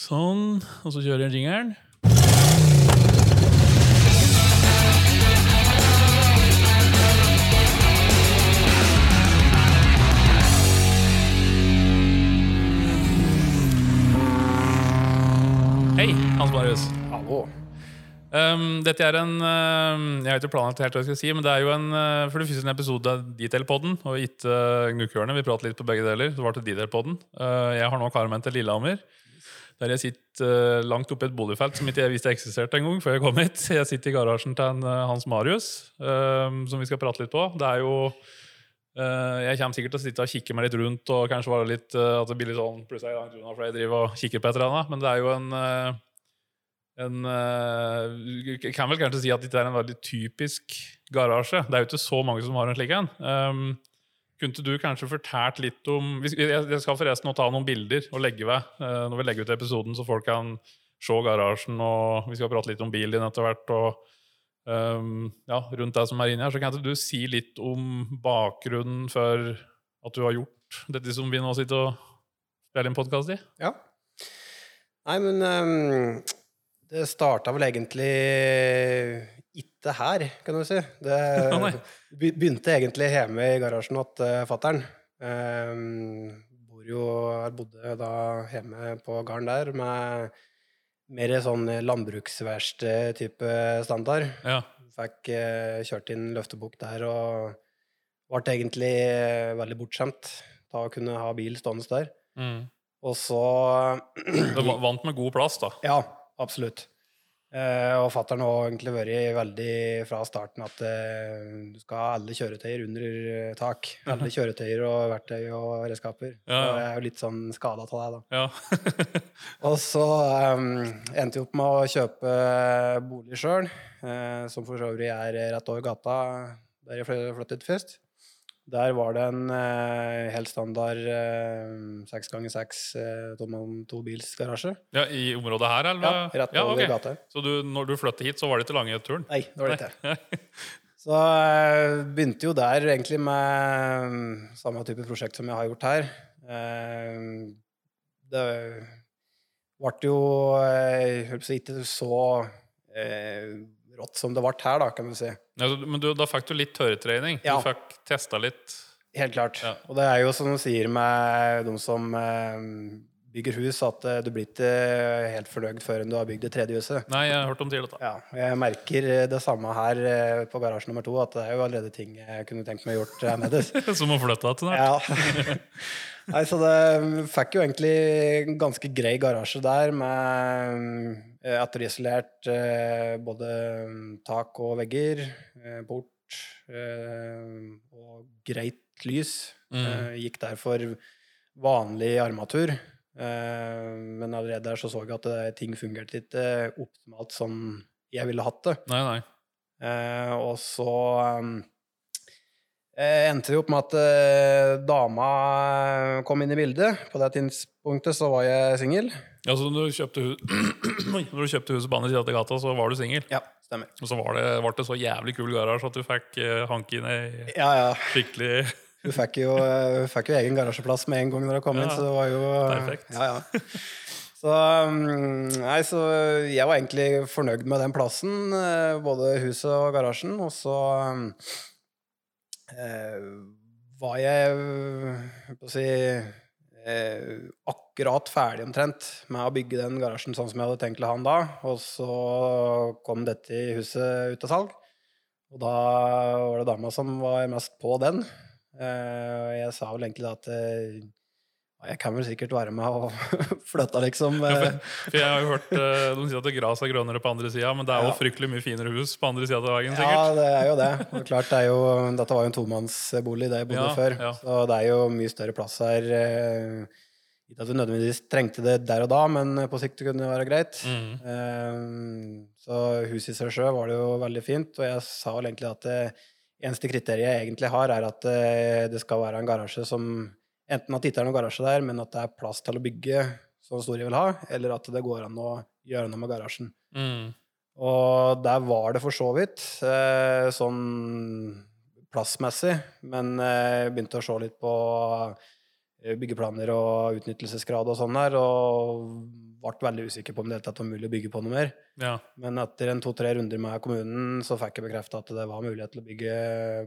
Sånn. Og så kjører jeg jingeren. Hei, Hans Marius. Hallo. Um, dette er en uh, Jeg vet ikke planlagt helt hva jeg skal si, men det er jo en uh, for det første en episode av Detailpodden og ikke uh, Gnukkhjørnet. Vi prater litt på begge deler. Så var det Detail-podden. Uh, jeg har nå kara meg til Lillehammer. Der jeg sitter uh, langt oppe i et boligfelt som ikke jeg visste eksisterte en gang før jeg kom hit. Jeg sitter i garasjen til en, uh, Hans Marius, um, som vi skal prate litt på. Det er jo Jeg kommer sikkert til å sitte og kikke meg litt rundt og kanskje være litt at det blir litt sånn plutselig langt unna fordi jeg driver og kikker på et eller annet. Men det er jo en en jeg kan vel kanskje si at dette er en veldig typisk garasje. Det er jo ikke så mange som har en slik en. Um, kunne du kanskje fortalt litt om Jeg skal forresten nå ta noen bilder og legge ved uh, når vi legger ut episoden, så folk kan se garasjen, og vi skal prate litt om bilen din etter hvert. og um, ja, rundt deg som er inne her, så Kan ikke du si litt om bakgrunnen for at du har gjort dette som vi nå sitter og spiller inn podkast i? Ja. Nei, men um, det starta vel egentlig ikke her, kan du si. Det begynte egentlig hjemme i garasjen hos uh, fattern. bor jo, bodde da hjemme på gården der med mer sånn landbruksverksted-type standard. Ja. Fikk eh, kjørt inn løftebukk der og ble egentlig eh, veldig bortskjemt av å kunne ha bil stående der. Mm. Og så Du vant med god plass, da. Ja, absolutt. Eh, og fatter'n har egentlig vært veldig fra starten at eh, du skal ha alle kjøretøyer under eh, tak. Alle kjøretøyer og verktøy og redskaper. Ja. Så jeg er jo litt sånn skada av det, da. Ja. Og så eh, endte jeg opp med å kjøpe bolig sjøl, eh, som for så vidt er rett over gata der jeg flyttet først. Der var det en eh, helt standard seks ganger seks tobilsgarasje. ja, I området her, eller? Ja, rett over okay. gata. Så du, når du flyttet hit, så var det ikke lange turen? Nei, det var det ikke. Så jeg begynte jo der egentlig med mm, samme type prosjekt som jeg har gjort her. Eh, Det ble jo eh, ikke så eh, rått som det ble her, da, kan du si. Ja, men du, da fikk du litt tørretrening? Ja. Du fikk testa litt? Helt klart. Ja. Og det er jo som de sier med de som eh, bygger hus, at eh, du blir ikke helt fornøyd før du har bygd det tredje huset. Nei, jeg har hørt om tidligere. Ja, jeg merker eh, det samme her eh, på garasje nummer to, at det er jo allerede ting jeg kunne tenkt meg gjort annerledes. Som å flytte til snart? Ja. Nei, så det fikk jo egentlig en ganske grei garasje der, med eh, etterisolert eh, både tak og vegger, eh, port eh, og greit lys. Mm. Eh, Gikk der for vanlig armatur. Eh, Men allerede der så så jeg at det, ting fungerte ikke optimalt som jeg ville hatt det. Nei, nei. Eh, og så um, eh, endte jo opp med at eh, dama kom inn i bildet. På det tidspunktet så var jeg singel. Ja, så når du kjøpte, hu når du kjøpte huset på andre sida av gata, så var du singel? Ja, stemmer. Og så var det, ble det så jævlig kul garasje at du fikk eh, hanke inn i Ja, ja. skikkelig Hun fikk jo, uh, fikk jo egen garasjeplass med en gang når hun kom inn, så det var jo perfekt. Ja, ja. Så, um, nei, så jeg var egentlig fornøyd med den plassen, eh, både huset og garasjen. Og så eh, var jeg, på å si, eh, akkurat ferdig omtrent med å bygge den garasjen sånn som jeg hadde tenkt å ha den da. Og så kom dette huset ut av salg. Og da var det dama som var mest på den. Eh, og jeg sa vel egentlig da at eh, jeg kan vel sikkert være med og flytte, liksom. Ja, eh, for, for jeg har jo hørt noen De sier at gras er grønnere på andre sida, men det er jo Ja. fryktelig mye finere hus på andre sida av veien, sikkert? Ja, det er jo det. Og klart, det er jo, dette var jo en tomannsbolig det jeg bodde Ja, før. Så det er jo mye større plass her. eh, Ikke at du nødvendigvis trengte det der og da, men på sikt kunne det være greit. Mm. Eh, Så huset i seg sjøl var det jo veldig fint, og jeg sa vel egentlig at det eneste kriteriet jeg egentlig har, er at eh, det skal være en garasje som Enten at det ikke er noen garasje der, men at det er plass til å bygge så stor jeg vil ha, eller at det går an å gjøre noe med garasjen. Mm. Og der var det for så vidt eh, sånn plassmessig, men eh, jeg begynte å se litt på eh, byggeplaner og utnyttelsesgrad og sånn der, og ble veldig usikker på om det var mulig å bygge på noe mer. Ja. Men etter en to-tre runder med kommunen så fikk jeg bekrefta at det var mulighet til å bygge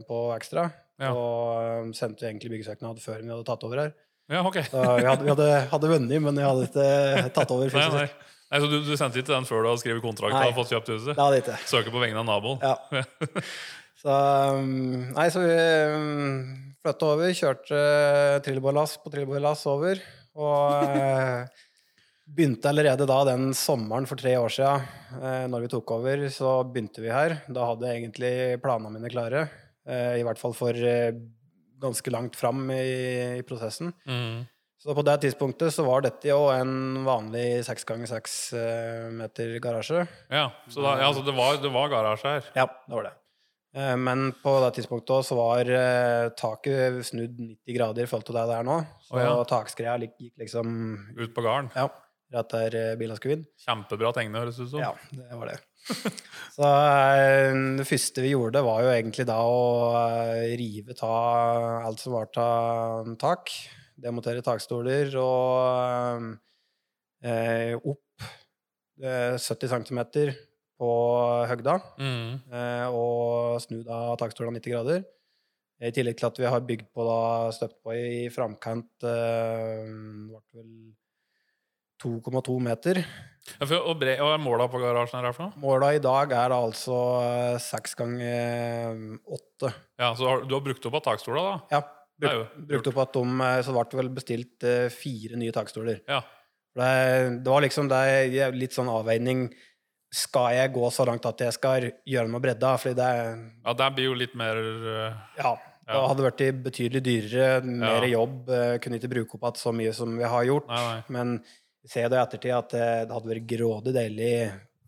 på ekstra. Ja. Og um, sendte egentlig byggesøknad før vi hadde tatt over her. ja, ok. Så vi hadde, vi hadde, hadde vunnet, men vi hadde ikke tatt over Nei, nei. nei så du, du sendte ikke den før du hadde skrevet kontrakt Nei. og fått kjøpt huset? Det hadde ikke. Søker på vegne av naboen? Ja. Så um, Nei, så vi um, flytta over, kjørte trillebårlass på trillebårlass over. Og eh, begynte allerede da, den sommeren for tre år siden, eh, når vi tok over, så begynte vi her. Da hadde jeg egentlig planene mine klare. Eh, I hvert fall for eh, ganske langt fram i, i prosessen. Mm. Så på det tidspunktet så var dette jo en vanlig seks ganger seks eh, meter garasje. Ja, så da, ja, så det var, det var garasje her? Ja, det var det. Men på det tidspunktet så var taket snudd 90 grader i forhold til det det er nå. Så oh, ja. takskreia gikk liksom Ut på gården? ja, rett der bilen skulle inn. Kjempebra tegnet, høres det ut som. Ja, det var det. Så eh, det første vi gjorde, var jo egentlig da å eh, rive ta alt som var av tak. Demontere takstoler og eh, opp eh, 70 cm på høgda. Mm. eh, og snu da takstolene 90 grader. I tillegg til at vi har bygd på da, støpt på i framkant eh, ble vel 2,2 meter. Ja, for, og, bre, og måla på garasjen her er for noe? Måla i dag er altså eh, seks ganger åtte. Ja, så har, du har brukt opp av takstola, da? Ja, Det bruk, jo brukt opp at de eh, Så ble det vel bestilt eh, fire nye takstoler. Ja. Det, det var liksom det er litt sånn avveining. Skal jeg gå så langt at jeg skal gjøre med bredda? Fordi det ja, det blir jo litt mer uh, Ja. Da hadde vært betydelig dyrere, mer Ja. jobb. eh, Kunne ikke bruke opp igjen så mye som vi har gjort. Nei, nei. Men vi ser det i ettertid at eh, det hadde vært grådig deilig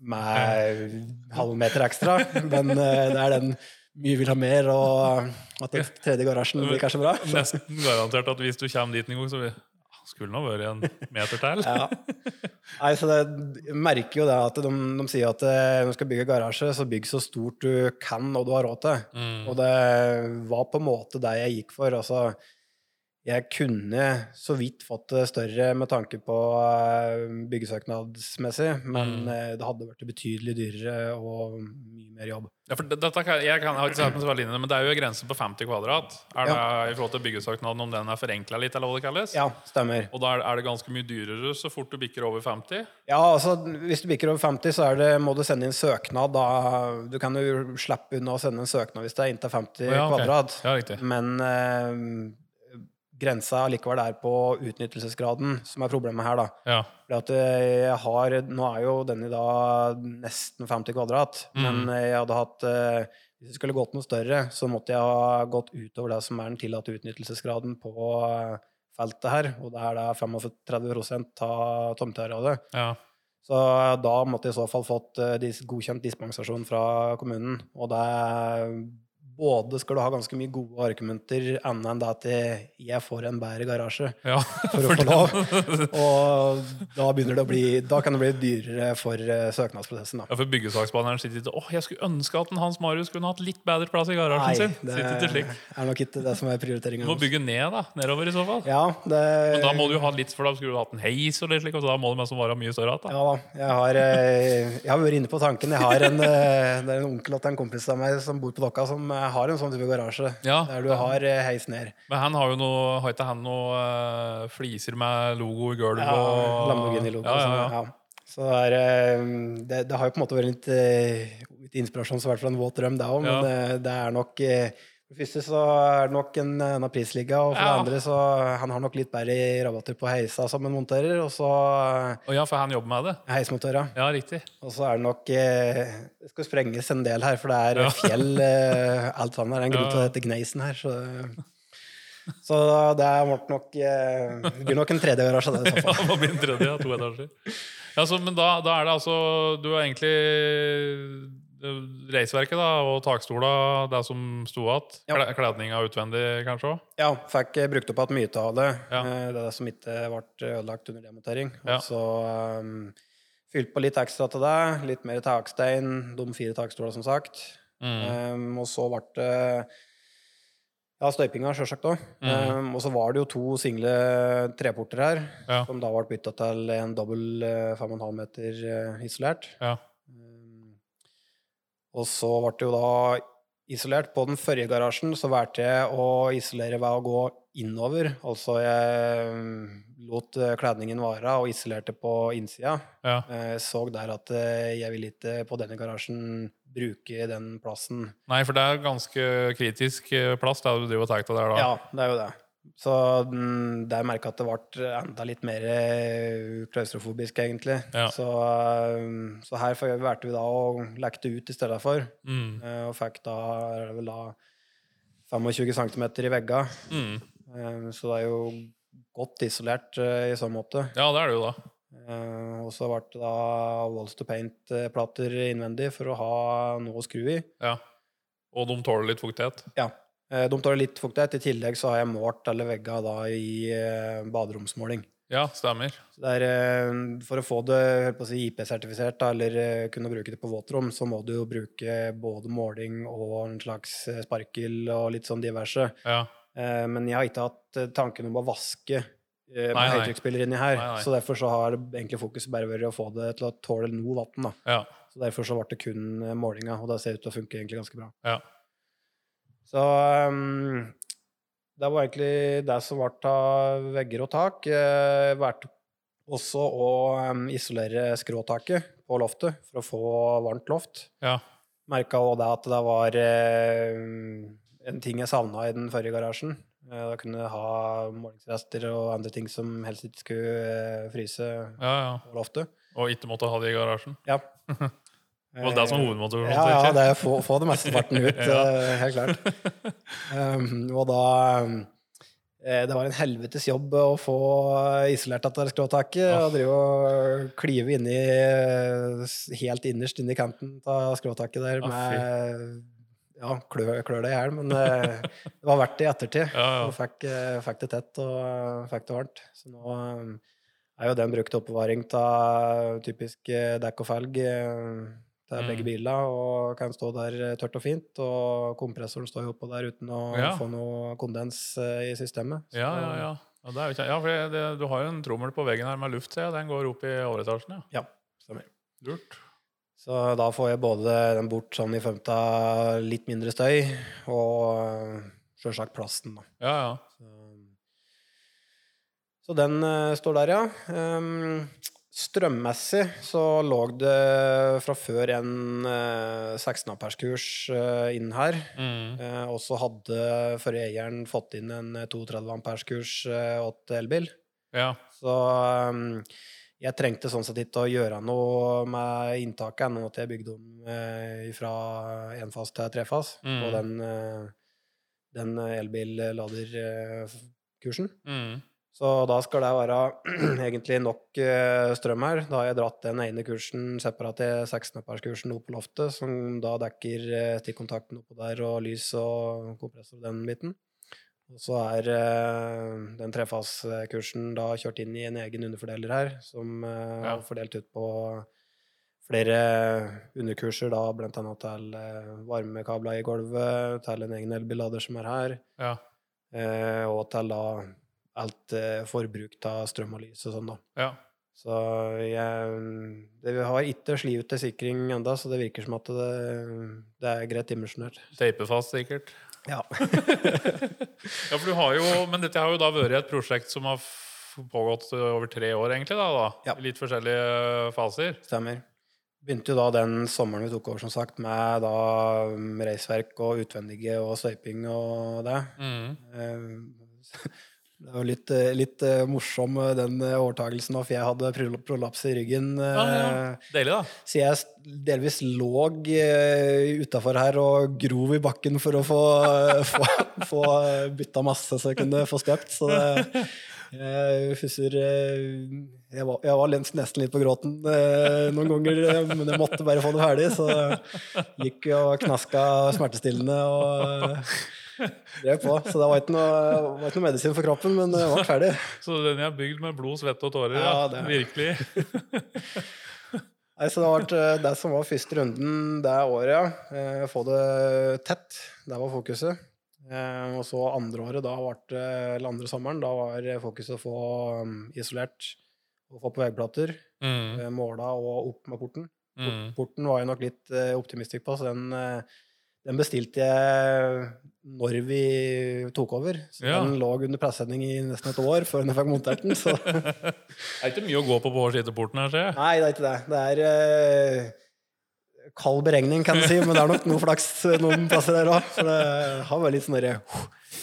med halvmeter ekstra. Men eh, det er den mye vil ha mer, og at den tredje garasjen blir kanskje bra. Nesten garantert at hvis du kommer dit en gang, så vi, skulle nå vært en meter til. Ja. Nei, så det, jeg merker jo det at de, de sier at eh, når du skal bygge garasje, så bygg så stort du kan og du har råd til. Mm. Og det var på en måte det jeg gikk for. Altså, jeg kunne så vidt fått det større med tanke på eh, byggesøknadsmessig, men Mm. eh, det hadde vært betydelig dyrere og mye mer jobb. Ja, for dette kan, jeg, kan, jeg har ikke sett meg det, men det er jo grensen på 50 kvadrat. Er det i forhold til byggesøknaden om den er forenkla litt, eller hva det kalles? Ja, stemmer. Og da er, er det ganske mye dyrere så fort du bikker over 50? Ja, altså Hvis du bikker over 50, så er det, må du sende inn søknad. Da, du kan jo slippe unna å sende en søknad hvis det er inntil 50 Ja, okay. kvadrat. Ja. Men eh, grensa likevel er på utnyttelsesgraden, som er problemet her. da. Ja. Fordi at eh, jeg har, Nå er jo denne da nesten 50 kvadrat, Mm. men jeg hadde hatt eh, Hvis det skulle gått noe større, så måtte jeg ha gått utover det som er den tillatte utnyttelsesgraden på eh, feltet her, og det er da 35 av tomtearealet. ja. Så da måtte jeg i så fall fått godkjent dispensasjon fra kommunen. Og det både skal du ha ganske mye gode argumenter, annet enn det at jeg får en bedre garasje ja. for å få lov. Og da det å bli Da kan det bli dyrere for eh, søknadsprosessen, da. Ja, for byggesaksbehandleren sitter ikke åh, jeg skulle ønske at Hans Marius kunne hatt litt bedre plass i garasjen sin. det slik. er nok ikke det som er Du prioriteringa. må bygge ned, da. Nedover, i så fall. Ja, det Men da må du jo ha litt, for da skulle du hatt en heis, og litt slik, og da må det mest være mye større. igjen, Da. Ja da. Jeg har, eh, jeg har vært inne på tanken. Jeg har en, eh, det er en onkel og en kompis av meg som bor på Dokka, som har en sånn type garasje. Ja. Der du har eh, heis ned. Men han har jo noe, har ikke han noe uh, fliser med logo i gulvet? Ja, og- Lamborghini-logo. Ja, ja, sånn, ja. ja. Så det, er, eh, det, det har jo på en måte vært litt, litt inspirasjon, så i hvert fall en våt drøm, det òg. Men det, det er nok eh, For det første så er det nok en annen prisliga, og for Ja. det andre så han har nok litt bedre rabatter på heisa som en monterer, og så eh, ja, for han jobber med det? heismontører. Ja, riktig. Og så er det nok eh, Det skal sprenges en del her, for det er Ja. fjell eh, alt sammen. Det er en grunn til at det heter Gneisen her, så så det ble nok eh, Det blir nok en tredje garasje, det, i så fall. Ja, det var min tredje, ja, to etasjer. Ja, så, men da, da er det altså Du har egentlig reisverket da, og takstola, det som sto igjen. Ja. Kledninga utvendig, kanskje òg? Ja, fikk eh, brukt opp igjen mye av det. Ja. Eh, Det er det som ikke ble ødelagt under demontering. Ja. Og så um, fylt på litt ekstra til det. Litt mer takstein. De fire takstoler, som sagt. Mm. Um, og så ble det Ja, støypinga sjølsagt òg. Mhm. og så var det jo to single treporter her, Ja. som da ble bytta til en dobbel eh, 5,5 meter eh, isolert. Ja. Og så ble det jo da isolert. På den forrige garasjen så valgte jeg å isolere ved å gå innover. Altså jeg lot eh, kledningen vare og isolerte på innsida. Ja. Jeg så der at eh, jeg ville ikke på denne garasjen bruke den plassen. Nei, for det er ganske kritisk eh, plass da du driver og tar av der da. Ja, det er jo det. Så mm, der merka at det ble enda litt mer eh, klaustrofobisk, egentlig. Ja. Så, eh, så her valgte vi da å lekte ut i stedet for, Mm. eh, og fikk da, da 25 cm i vegga. Mm. Eh, Så det er jo godt isolert i så måte. Ja, det er det jo da. Og så ble det da Walls to Paint-plater innvendig for å ha noe å skru i. Ja. Og de tåler litt fuktighet. Ja. Eh, De tar litt fuktighet. I tillegg så har jeg målt alle veggene da i eh, baderomsmåling. Ja, stemmer. Så det er, eh, for å få det si, IP-sertifisert, eller kunne bruke det på våtrom, så må du jo bruke både måling og en slags sparkel og litt sånn diverse. Ja. Men jeg har ikke hatt tanken om å vaske med høytrykksspiller inni her. Nei, nei. Så derfor så har egentlig fokuset bare vært å få det til å tåle noe vann. Ja. Så derfor så ble det kun målinga, og det ser ut til å funke egentlig ganske bra. Ja. Så um, det var egentlig det som ble av vegger og tak. Jeg valgte også å um, isolere skråtaket på loftet for å få varmt loft. Ja. Merka òg det at det var eh, en ting jeg savna i den forrige garasjen. Eh, Da kunne jeg ha målingsrester og andre ting som helst ikke skulle eh, fryse ja, ja. på loftet. Og ikke måtte ha det i garasjen. Ja. Det var det som var hovedmotivasjonen. Ja, ja, det er få, få det mesteparten ut, Ja. eh, helt klart. Um, og da eh, Det var en helvetes jobb å få isolert dette skråtaket. Ja. Og drive og klyve inni eh, helt innerst inni kanten av skråtaket der Ja, med Ja, klør, klør det i hjel, men eh, det var verdt det i ettertid. Ja, ja. Og fikk, eh, fikk det tett og eh, fikk det varmt. Så nå er jo den brukt til oppbevaring av typisk eh, dekk og felg eh, er Mm. begge biler, og kan stå der eh, tørt og fint. Og kompressoren står jo oppå der uten å Ja. få noe kondens eh, i systemet. Så- Ja, ja, ja. ja, det er jo ja for det, det, du har jo en trommel på veggen her med luft, ser jeg. Den går opp i overetasjen, ja. Ja, stemmer. Lurt. Så da får jeg både den bort sånn i femta, litt mindre støy, og sjølsagt plasten, da. Ja, ja. Så, så den uh, står der, ja. Um, strømmessig så lå det fra før en eh, 16 amperskurs eh, inn her. Mm. Eh, og så hadde forrige eieren fått inn en eh, 32 amperskurs eh, åt elbil. Ja. Så um, jeg trengte sånn sett ikke å gjøre noe med inntaket ennå at jeg bygde om eh, fra enfas til trefas Mm. på den, uh, den elbil-laderkursen. Mm. Så da skal det være egentlig nok eh, strøm her. Da har jeg dratt den ene kursen separat til 16-apperskursen opp på loftet, som da dekker eh, stikkontakten oppå der og lys og kompressor den biten. Og så er eh, den trefaskursen da kjørt inn i en egen underfordeler her, som Ja. er fordelt ut på flere underkurser, da blant annet til varmekabler i gulvet, til en egen elbillader som er her, Ja. og til da alt eh, forbruk av strøm og lys og sånn, da. ja. Så jeg det, Vi har ikke slivet til sikring ennå, så det virker som at det, det er greit dimensjonert. Teipe fast, sikkert. Ja. Ja, for du har jo, Men dette har jo da vært et prosjekt som har pågått over tre år, egentlig. da, da. Ja. I Litt forskjellige faser. Stemmer. Begynte jo da den sommeren vi tok over, som sagt, med da mm, reisverk og utvendige og støyping og det. Mm. Det var litt, eh, litt eh, morsom eh, den overtagelsen, for jeg hadde prol- prolaps i ryggen. Ja, ja. Deilig, da. Så jeg delvis lå utafor her og grov i bakken for å få, få, få bytta masse så jeg kunne få støpt. Så det, jeg husker Jeg var, jeg var nesten litt på gråten noen ganger, men jeg måtte bare få det ferdig. Så gikk og knaska smertestillende og drev på. Så det var ikke noe, var ikke noe medisin for kroppen, men det var ferdig. Så den er bygd med blod, svette og tårer. Ja, Ja, det Virkelig. Nei, så det var eh, det som var første runden det året, ja. Eh, Få det tett. Det var fokuset. Eh, og så andre året, da ble det, eller andre sommeren, da var fokuset å få um, isolert og få på veggplater. Mm. Måla og opp med porten. Mm. Porten var jeg nok litt optimistisk på, så den, den bestilte jeg når vi tok over. Så Ja. den lå under pressesending i nesten et år før jeg fikk montert den. Så Det er ikke mye å gå på på skiteporten her, ser jeg. nei, det er ikke det. Det er uh, kald beregning, kan du si, men det er nok noe flaks noen plasser der òg. For det har vært litt sånn derre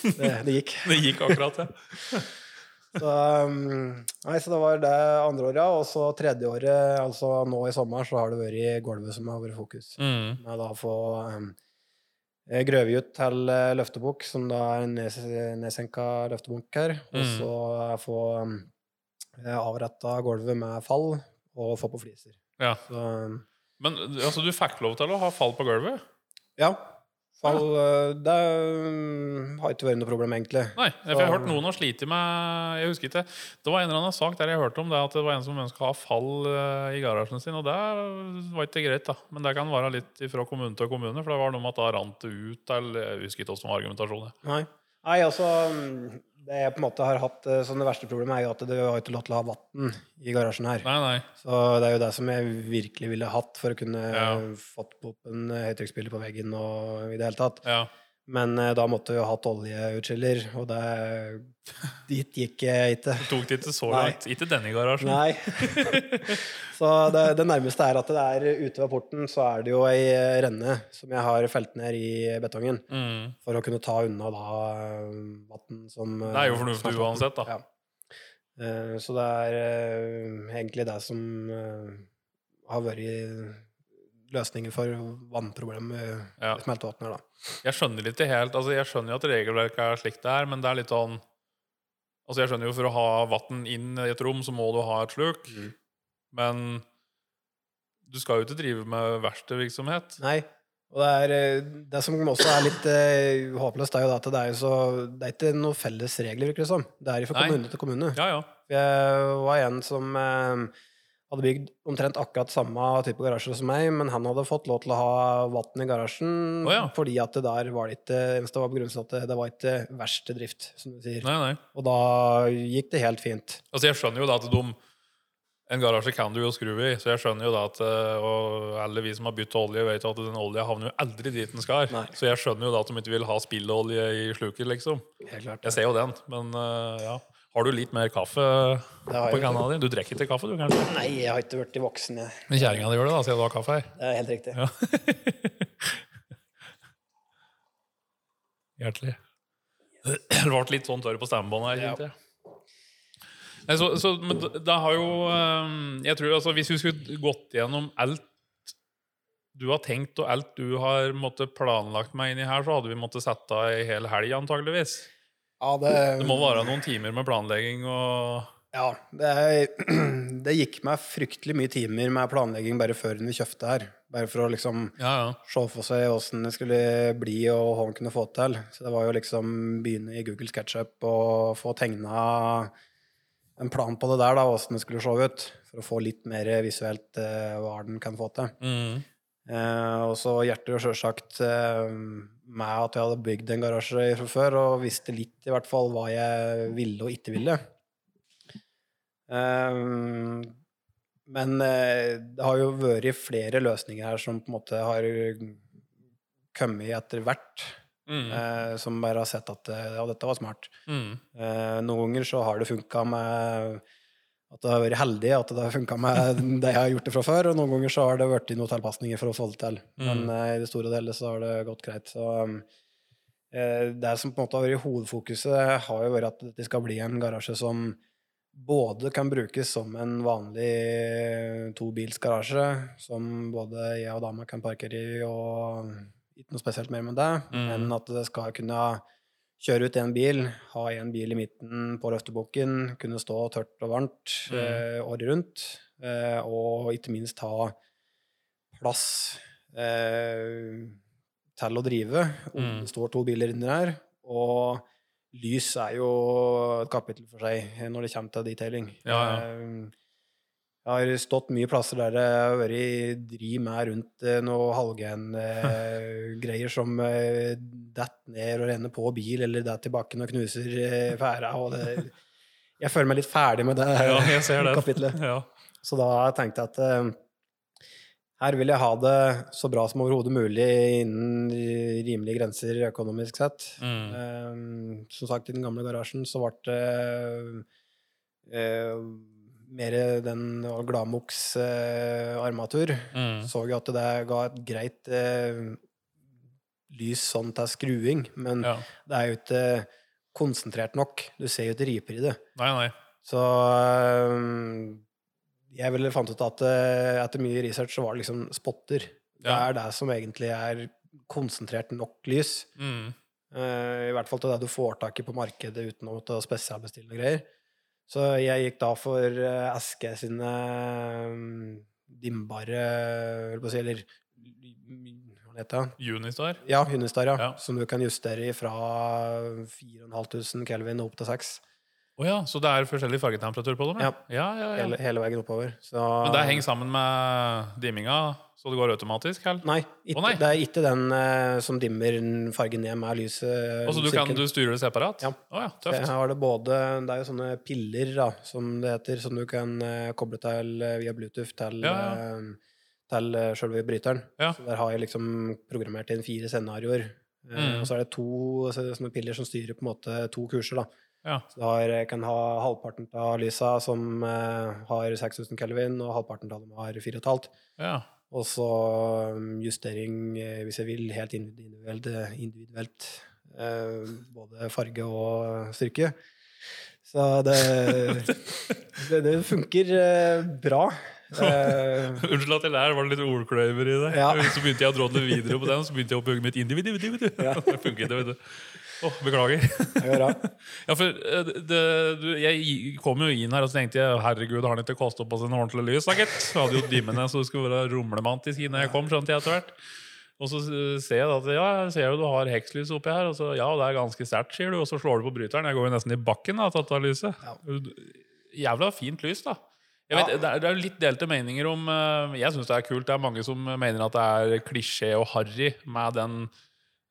det, det gikk. Det gikk akkurat, ja. Så, um, nei, så det var det andre året, ja. Og så tredje året, altså nå i sommer, så har det vært gulvet som har vært fokus. Mm. Med da å få um, eh, grøvet ut til eh, løftebukk, som da er en nedsenka løftebukk her. Og Mm. så eh, få avretta gulvet med fall, og få på fliser. Ja. Så Men altså, du fikk lov til å ha fall på gulvet? ja. Fall, eh, det um, har ikke vært noe problem, egentlig. Nei, for jeg har hørt noen har slitt med Jeg husker ikke Det var en eller annen sak der jeg hørte om det at det var en som ønska å ha fall eh, i garasjen sin, og det var ikke greit, da. Men det kan være litt fra kommune til kommune, for det var noe med at da rant det ut, eller jeg husker ikke hvordan argumentasjonen er. Nei. Nei, altså mm, Det jeg på en måte har hatt eh, som det verste problemet, er jo at det har ikke lov til å ha vann i garasjen her. Nei, nei. Så det er jo det som jeg virkelig ville hatt for å kunne Ja. fått opp en eh, på veggen og i det hele tatt. Ja. Men eh, da måtte vi jo hatt oljeutskiller, og det dit gikk jeg ikke. Det tok det ikke så langt. Ikke denne garasjen. Nei. så det, det nærmeste er at det er ute ved porten, så er det jo ei eh, renne som jeg har felt ned i betongen. Mm. For å kunne ta unna da vann som eh, Det er jo fornuftig uansett, da. Ja. Eh, Så det er eh, egentlig det som eh, har vært løsningen for vannproblemet Ja. i smeltevannet. Jeg skjønner ikke helt altså Jeg skjønner jo at regelverket er slik det er, men det er litt sånn Altså Jeg skjønner jo for å ha vann inn i et rom, så må du ha et sluk. Mm. Men du skal jo ikke drive med verkstedvirksomhet. Nei. Og det, er, eh, det som også er litt uh, håpløst, er jo at det er så Det er ikke noen felles regler, virker det er fra kommune til kommune. Ja, ja. Jeg var en som eh, hadde bygd omtrent akkurat samme type garasje som meg, men han hadde fått lov til å ha vann i garasjen oh, ja. fordi at det der var det ikke eneste var begrunnelsen at det, det var ikke verste drift, som du sier. Nei, nei. Og da gikk det helt fint. Altså Jeg skjønner jo da at de En garasje kan du jo skru i, så jeg skjønner jo da at eh, Og alle vi som har byttet olje, vet at den olja havner jo aldri dit den skal. Nei. Så jeg skjønner jo da at de ikke vil ha spillolje i sluket, liksom. Helt klart. Jeg ser jo den, men eh, ja. Har du litt mer kaffe på kanna di? Du drikker ikke kaffe, du, kanskje? Nei, jeg har ikke blitt voksen, jeg. Men kjerringa di gjør det, da, siden du har kaffe her. Det er helt riktig. Ja. Hjertelig. Det ble litt sånn tørr på stemmebåndet her, kjente jeg. Nei, så, så, men det har jo eh, Jeg tror altså Hvis vi skulle gått gjennom alt du har tenkt, og alt du har måttet planlagt meg inn i her, så hadde vi måttet sette av ei hel helg, antageligvis. Ja, det, Det må være noen timer med planlegging og Ja, det, det gikk meg fryktelig mye timer med planlegging bare før vi kjøpte her. Bare for å liksom Ja, ja. se for seg åssen det skulle bli og hva man kunne få til. Så det var jo liksom begynne i Google SketchUp og få tegna en plan på det der, da, åssen det skulle se ut. For å få litt mer visuelt eh, hva den kan få til. Mm. Eh, og så hjertet jo sjølsagt eh, meg at jeg hadde bygd en garasje fra før, og visste litt i hvert fall hva jeg ville og ikke ville. Eh, men eh, det har jo vært flere løsninger her som på en måte har kommet etter hvert. Mm. Eh, som bare har sett at eh, ja, dette var smart. Mm. Eh, noen ganger så har det funka med at det har vært heldig at det har funka med det jeg har gjort det fra før, og noen ganger så har det vært noen tilpasninger for å få det til. Men Mm. eh, i det store og hele så har det gått greit. Så um, det som på en måte har vært hovedfokuset, har jo vært at det skal bli en garasje som både kan brukes som en vanlig tobilsgarasje, som både jeg og dama kan parkere i, og ikke noe spesielt mer med det, Mm. men at det skal kunne kjøre ut en bil, ha en bil i midten på løftebukken, kunne stå tørt og varmt Mm. eh, året rundt, eh, og ikke minst ha plass eh, til å drive om Mm. det står to biler inni der. Og lys er jo et kapittel for seg når det kommer til detailing. Ja, ja. Eh, Jeg har stått mye plasser der det har vært driv med rundt noen noe halvgen-greier som eh, detter ned og renner på bil, eller detter i bakken og knuser eh, pæra. Jeg føler meg litt ferdig med det Ja, det. kapitlet. Ja. Så da tenkte jeg at eh, her vil jeg ha det så bra som overhodet mulig innen rimelige grenser økonomisk sett. Mm. Eh, som sagt, i den gamle garasjen så ble det eh, mer den Glamox eh, armatur. Mm. Så jo at det ga et greit eh, lys sånn til skruing, men Ja. det er jo ikke konsentrert nok. Du ser jo ikke riper i det. Nei, nei. Så øhm, jeg ville fant ut at øh, etter mye research så var det liksom spotter. Det er det som egentlig er konsentrert nok lys. Mm. Eh, I hvert fall til det du får tak i på markedet uten å spesialbestille greier. Så jeg gikk da for Aske sine dimbare dimmbare Hva si, eller hva heter det? Unistar. Ja, Unistar, ja. Ja. Som du kan justere fra 4500 Kelvin opp til 6. Å ja, så det er forskjellig fargetemperatur på dem? Ja. ja, ja, ja. Hele, hele veien oppover. Så, Men det henger sammen med dimminga, så det går automatisk? Eller? Nei, ikke, oh, nei. det er ikke den uh, som dimmer fargen ned med lyset. Og så du, kan, du styrer det separat? Ja. Oh, ja, tøft. jeg har det både Det er jo sånne piller, da, som det heter, som du kan uh, koble til eh, via Bluetooth til, Ja, til sjølve bryteren. Så der har jeg liksom programmert inn fire scenarioer. Mm. Og så er det to så- sånne piller som styrer på en måte to kurser, da. Ja. Så du har, jeg kan ha halvparten av lysa som eh, har 6000 kelvin, og halvparten av dem har 4,5. Ja. Og så um, justering, eh, hvis jeg vil, helt individuelt, eh, individuelt eh, både farge og styrke. Så det, det, det funker eh, bra. Uh, Unnskyld at jeg lærer, var det litt ordkløyver i det? Ja. Så begynte jeg å drodle videre på den, så begynte jeg å bygge mitt individ. individ, individ. Ja. Det funket, det, vet du. Åh, beklager. Ja, for eh, det, du, Jeg kom jo inn her og så tenkte jeg, herregud, har han ikke kostet på seg noe ordentlig lys? gitt? Jeg hadde jo dimmene, så det skulle være rumlemantisk når jeg kom. skjønte jeg etter hvert. Og så eh, ser jeg at ja, jeg ser jo du har hekslys oppi her. Og så ja, det er ganske sterkt, sier du. Og så slår du på bryteren. Jeg går jo nesten i bakken da, tatt av lyset. Ja. Jævla fint lys, da. Jeg vet, Ja. det, er, det er litt delte meninger om eh, Jeg syns det er kult. Det er mange som mener at det er klisjé og harry med den,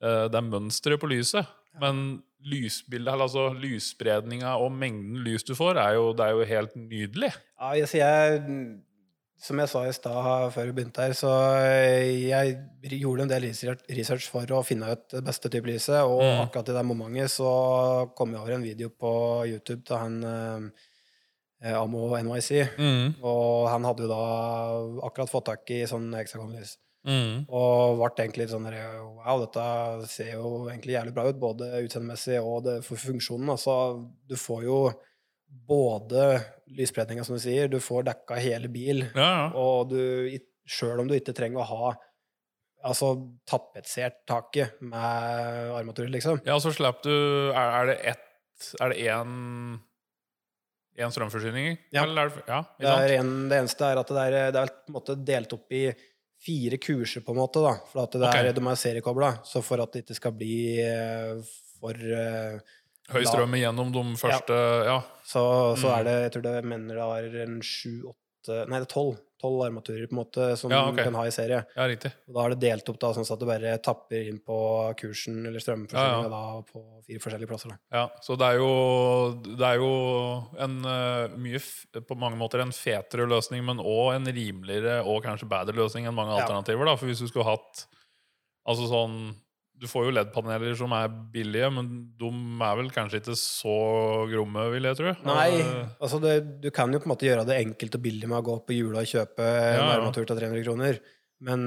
Den det mønsteret på lyset. Men lysbildet, altså lysspredninga og mengden lys du får, er jo, det er jo helt nydelig. Ja, jeg, jeg, som jeg sa i stad før vi begynte her, så jeg gjorde en del research- for å finne ut det beste type lyset, og Mm. akkurat i det momentet så kom jeg over en video på YouTube til han eh, Amo NYC. Og han hadde jo da akkurat fått tak i sånn heksagonlys. Mm. Og ble egentlig litt sånn Wow, dette ser jo egentlig jævlig bra ut, både utseendemessig og det for funksjonen. Altså, du får jo både lysspredninga, som du sier, du får dekka hele bil, Ja, ja. og du, sjøl om du ikke trenger å ha altså, tapetsert taket med armatur, liksom. ja, så slipper du Er, er det ett Er det én Én strømforsyning? Ja. Eller er ja, Det, er en, det eneste er at det er, det er på en måte delt opp i fire kurser, på en måte. da, For at det er, Ok. de er seriekobla. Så for at det ikke skal bli eh, for uh, Høy strøm igjennom de første Ja. så, så Mm. er det Jeg tror det mener det har en sju-åtte Nei, det er tolv. Tolv armaturer på en måte som Ja, okay. du kan ha i serie. ja, riktig. Og da er det delt opp da, sånn at du bare tapper inn på kursen eller strømforsyninga Ja, ja. på fire forskjellige plasser. da. Ja, så det er jo, det er jo en eh, mye på mange måter en fetere løsning, men òg en rimeligere og kanskje bedre løsning enn mange alternativer. da, For hvis du skulle hatt Altså sånn Du får jo LED-paneler som er billige, men de er vel kanskje ikke så gromme, vil jeg tro. Nei, altså det, du kan jo på en måte gjøre det enkelt og billig med å gå på hjula og kjøpe en Ja, en armatur til 300 kroner. Men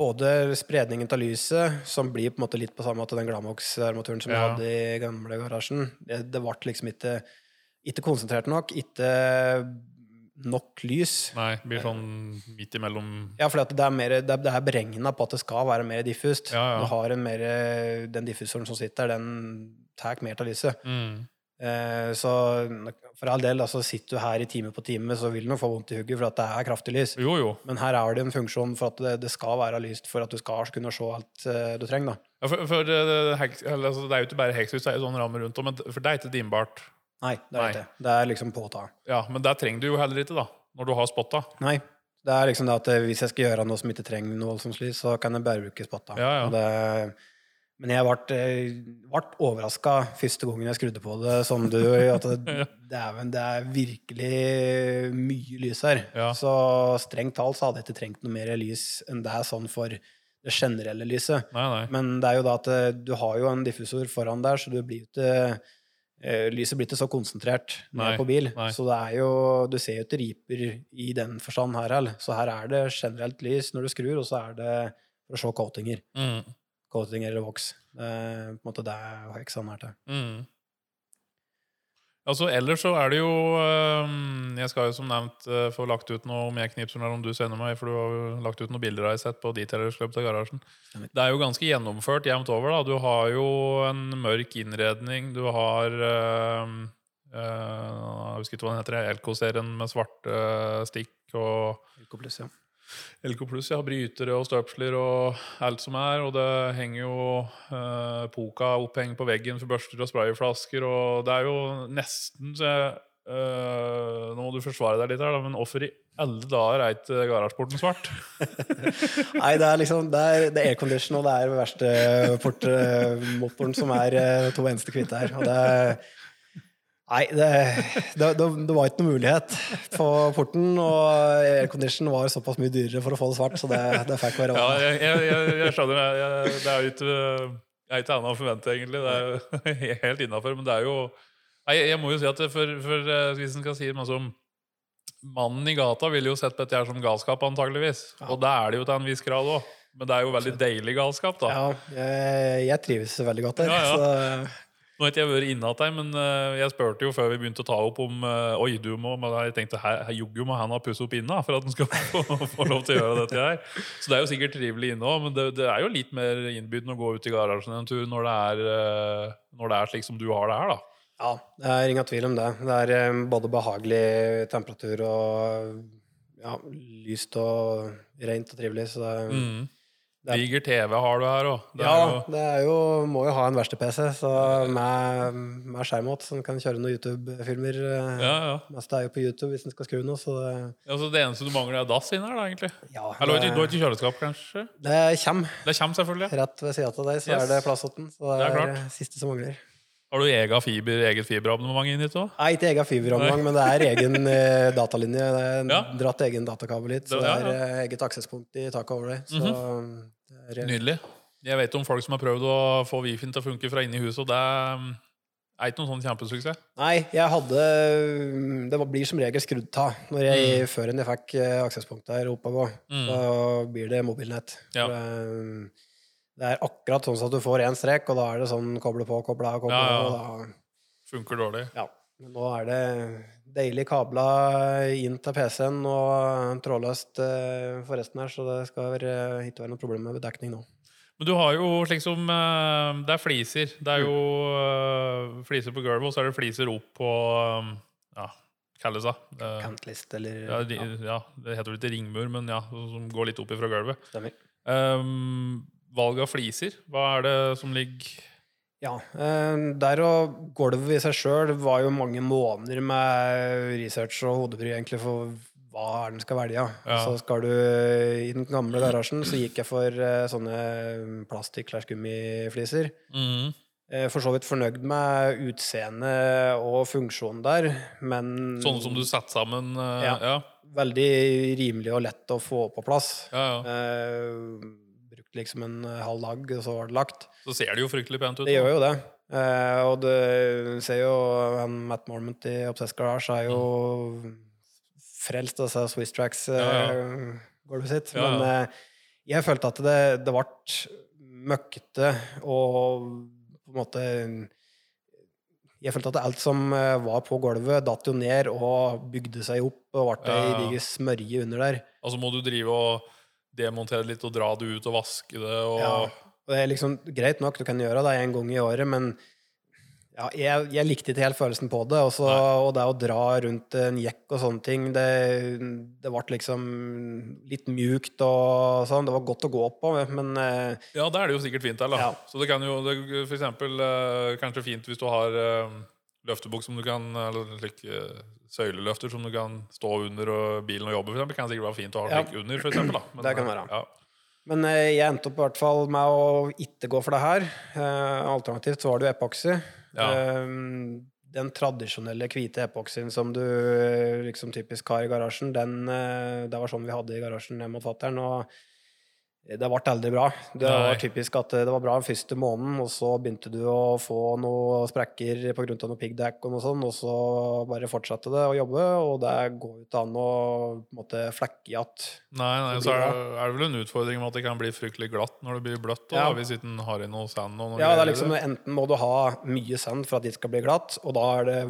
både spredningen av lyset, som blir på en måte litt på samme måte den Glamox-armaturen som Ja. jeg hadde i gamle garasjen, det, det ble liksom ikke, ikke konsentrert nok, ikke nok lys. Nei, det blir sånn midt imellom Ja, for det er, mer, det er, er beregna på at det skal være mer diffust. Ja, ja. Du har en mer, Den diffusoren som sitter, den tar mer av lyset. mm. Eh, så for all del, altså, sitter du her i time på time, så vil du nok få vondt i hugget for at det er kraftig lys. Jo, jo. Men her er det en funksjon for at det, det skal være lyst for at du skal kunne se alt eh, du trenger. da. Ja, for, for det, altså, det er jo ikke bare hekshus, det er jo sånn ramme rundt om, men for det er ikke dimbart. Nei, det er Nei. ikke det. Det er liksom påta. Ja, men det trenger du jo heller ikke, da. når du har spotta. Nei. Det er liksom det at eh, hvis jeg skal gjøre noe som ikke trenger noe voldsomt lys, så kan jeg bare bruke spotta. Ja, ja. Det, men jeg ble, eh, ble overraska første gangen jeg skrudde på det, som du. At det, dæven, det er virkelig mye lys her. Ja. Så strengt talt så hadde jeg ikke trengt noe mer lys enn det er sånn for det generelle lyset. Nei, nei. Men det er jo da at eh, du har jo en diffusor foran der, så du blir jo ikke Lyset blir ikke så konsentrert ned er på bil. nei. Så det er jo Du ser jo ikke riper i den forstand her heller. Så her er det generelt lys når du skrur, og så er det for å se coatinger. Mm. Coatinger eller voks. Er på en måte det er til. Mm. Altså, ellers så er det jo Jeg skal jo som nevnt øh, få lagt ut noe om jeg knipser eller om du sender meg, for du har jo lagt ut noen bilder jeg har sett på Detailers Club til garasjen. Det er jo ganske gjennomført jevnt over. da Du har jo en mørk innredning. Du har øh, øh, Jeg husker ikke hva den heter. LK-serien med svarte øh, stikk og Plus, ja. LK pluss, har Brytere og støpsler og alt som er. Og det henger jo eh, Poka oppheng på veggen for børster og sprayflasker, og det er jo nesten så jeg eh, Nå må du forsvare deg litt her, da, men hvorfor i alle dager er ikke garasjeporten svart? Nei, det er liksom Det er, det er aircondition, og det er verste portmotoren som er eh, to eneste kvitte her. Og det Nei, det, det, det, det var ikke noe mulighet på porten, og aircondition var såpass mye dyrere for å få det svart, så det, det fikk være Ja, jeg, jeg, jeg, skjønner. Jeg, det er jo ikke Jeg er ikke annet å forvente, egentlig. Det er jo helt innafor. Men det er jo Nei, jeg må jo si at for, for eh, hvis en skal si det som Mannen i gata ville jo sett dette her som galskap, antageligvis. Og det er det jo til en viss grad òg. Men det er jo veldig deilig galskap, da. Ja, jeg, jeg trives veldig godt der. Ja, ja. Så, Nå har ikke jeg vært inne deg, men eh, jeg spurte jo før vi begynte å ta opp om eh, Oi, du må Men jeg tenkte joggu må han ha pussa opp inna for at han skal få, få lov til å gjøre dette her. Så det er jo sikkert trivelig inne òg, men det, det er jo litt mer innbydende å gå ut i garasjen en tur når det er, eh, når det er slik som du har det her, da. ja, det er ingen tvil om det. Det er både behagelig temperatur og ja, lyst og rent og trivelig, så det, er Mm. Det er- Diger TV har du her òg. Ja, det er jo, må jo ha en verste-PC så med, med skjermåt, så en kan kjøre noen YouTube-filmer. eh, Ja, ja. Mest er jo på YouTube hvis en skal skru noe, så det, Altså, det eneste du mangler, er dass inni her, da, egentlig. ja, Eller du har ikke- det, kjøleskap, kanskje? det kommer. Det kommer selvfølgelig. Rett ved sida av deg så Yes. er det plass til den. Så det Det er er, det siste som mangler. Har du ega fiber, eget fiberabonnement inni hit òg? Nei, ikke eget fiberabonnement, men det er egen eh, datalinje. Det er Ja. dratt egen datakabel hit, så Det- det ja, er eh, eget aksesspunkt i taket over deg. Så det er, Nydelig. Jeg vet om folk som har prøvd å få Wi-Fi-en til å funke fra inni huset, og det mm, er ikke noen sånn kjempesuksess. Nei, jeg hadde Det blir som regel skrudd av når jeg, før enn jeg fikk eh, aksesspunkt der oppe å gå. Mm. Da blir det mobilnett. Ja. For, eh, Det er akkurat sånn at du får én strek, og da er det sånn koble på, koble av, koble Ja, ja. Da, Funker dårlig. ja. Men nå er det deilig kabla inn til PC-en og trådløst forresten for resten her, så det skal være, ikke være noe problem med dekning nå. Men du har jo slik som eh, Det er fliser. Det er jo eh, fliser på gulvet, og så er det fliser opp på Ja, kalles det. Eh, Kantlist eller ja, ja, ja, det heter vel ikke ringmur, men ja, som går litt opp ifra gulvet. stemmer. Um, valg av fliser, hva er det som ligger Ja. eh, Der og gulvet i seg sjøl var jo mange måneder med research og hodebry egentlig for hva er den skal velge. Ja. Så skal du I den gamle garasjen så gikk jeg for eh, sånne plastikk-gummifliser. Mhm. Eh, For så vidt fornøyd med utseende og funksjonen der, men Sånne som du setter sammen? eh, Ja. ja. veldig rimelig og lett å få på plass. Ja, ja. Eh, brukte liksom en halv dag, og så var det lagt. Så ser det jo fryktelig pent ut. Det da. gjør jo det. Eh, og du ser jo han Matt Mormont i Obsess Garage er jo frelst av altså, Swiss Tracks-gulvet Ja, sitt. Ja, ja. Men eh, jeg følte at det, det ble møkkete og på en måte Jeg følte at alt som eh, var på gulvet, datt jo ned og bygde seg opp og ble Ja, ei ja. diger smørje under der. Altså må du drive og demontere litt og dra det ut og vaske det og Ja. Og det er liksom greit nok, du kan gjøre det en gang i året, men ja, jeg, jeg likte ikke helt følelsen på det. Også, og det å dra rundt en jekk og sånne ting, det, det ble liksom litt mjukt og sånn. Det var godt å gå på, men eh, Ja, da er det jo sikkert fint der, da. Ja. Så det kan jo det, for eksempel eh, kanskje fint hvis du har eh, løftebukk som du kan Eller slik eh, søyleløfter som du kan stå under og bilen og jobbe, for eksempel, kan sikkert være fint å ha Ja. under, for eksempel. Da. Men, Det kan være. Ja. Men eh, jeg endte opp i hvert fall med å ikke gå for det her. Eh, alternativt så var det jo epoksy. Ja. Eh, den tradisjonelle hvite epoksyen som du liksom typisk har i garasjen, den, det var sånn vi hadde i garasjen hjemme mot fatter'n. Det ble aldri bra. Det Nei. var typisk at det var bra den første måneden, og så begynte du å få noen sprekker pga. noe piggdekk og noe sånt, og så bare fortsatte det å jobbe, og det går jo ikke an å måte flekke igjen. Nei, nei, Så er det, er det vel en utfordring med at det kan bli fryktelig glatt når det blir bløtt. Da, Ja. Hvis ikke den har i noe sand Ja, det er liksom Enten må du ha mye sand for at det skal bli glatt, og da er det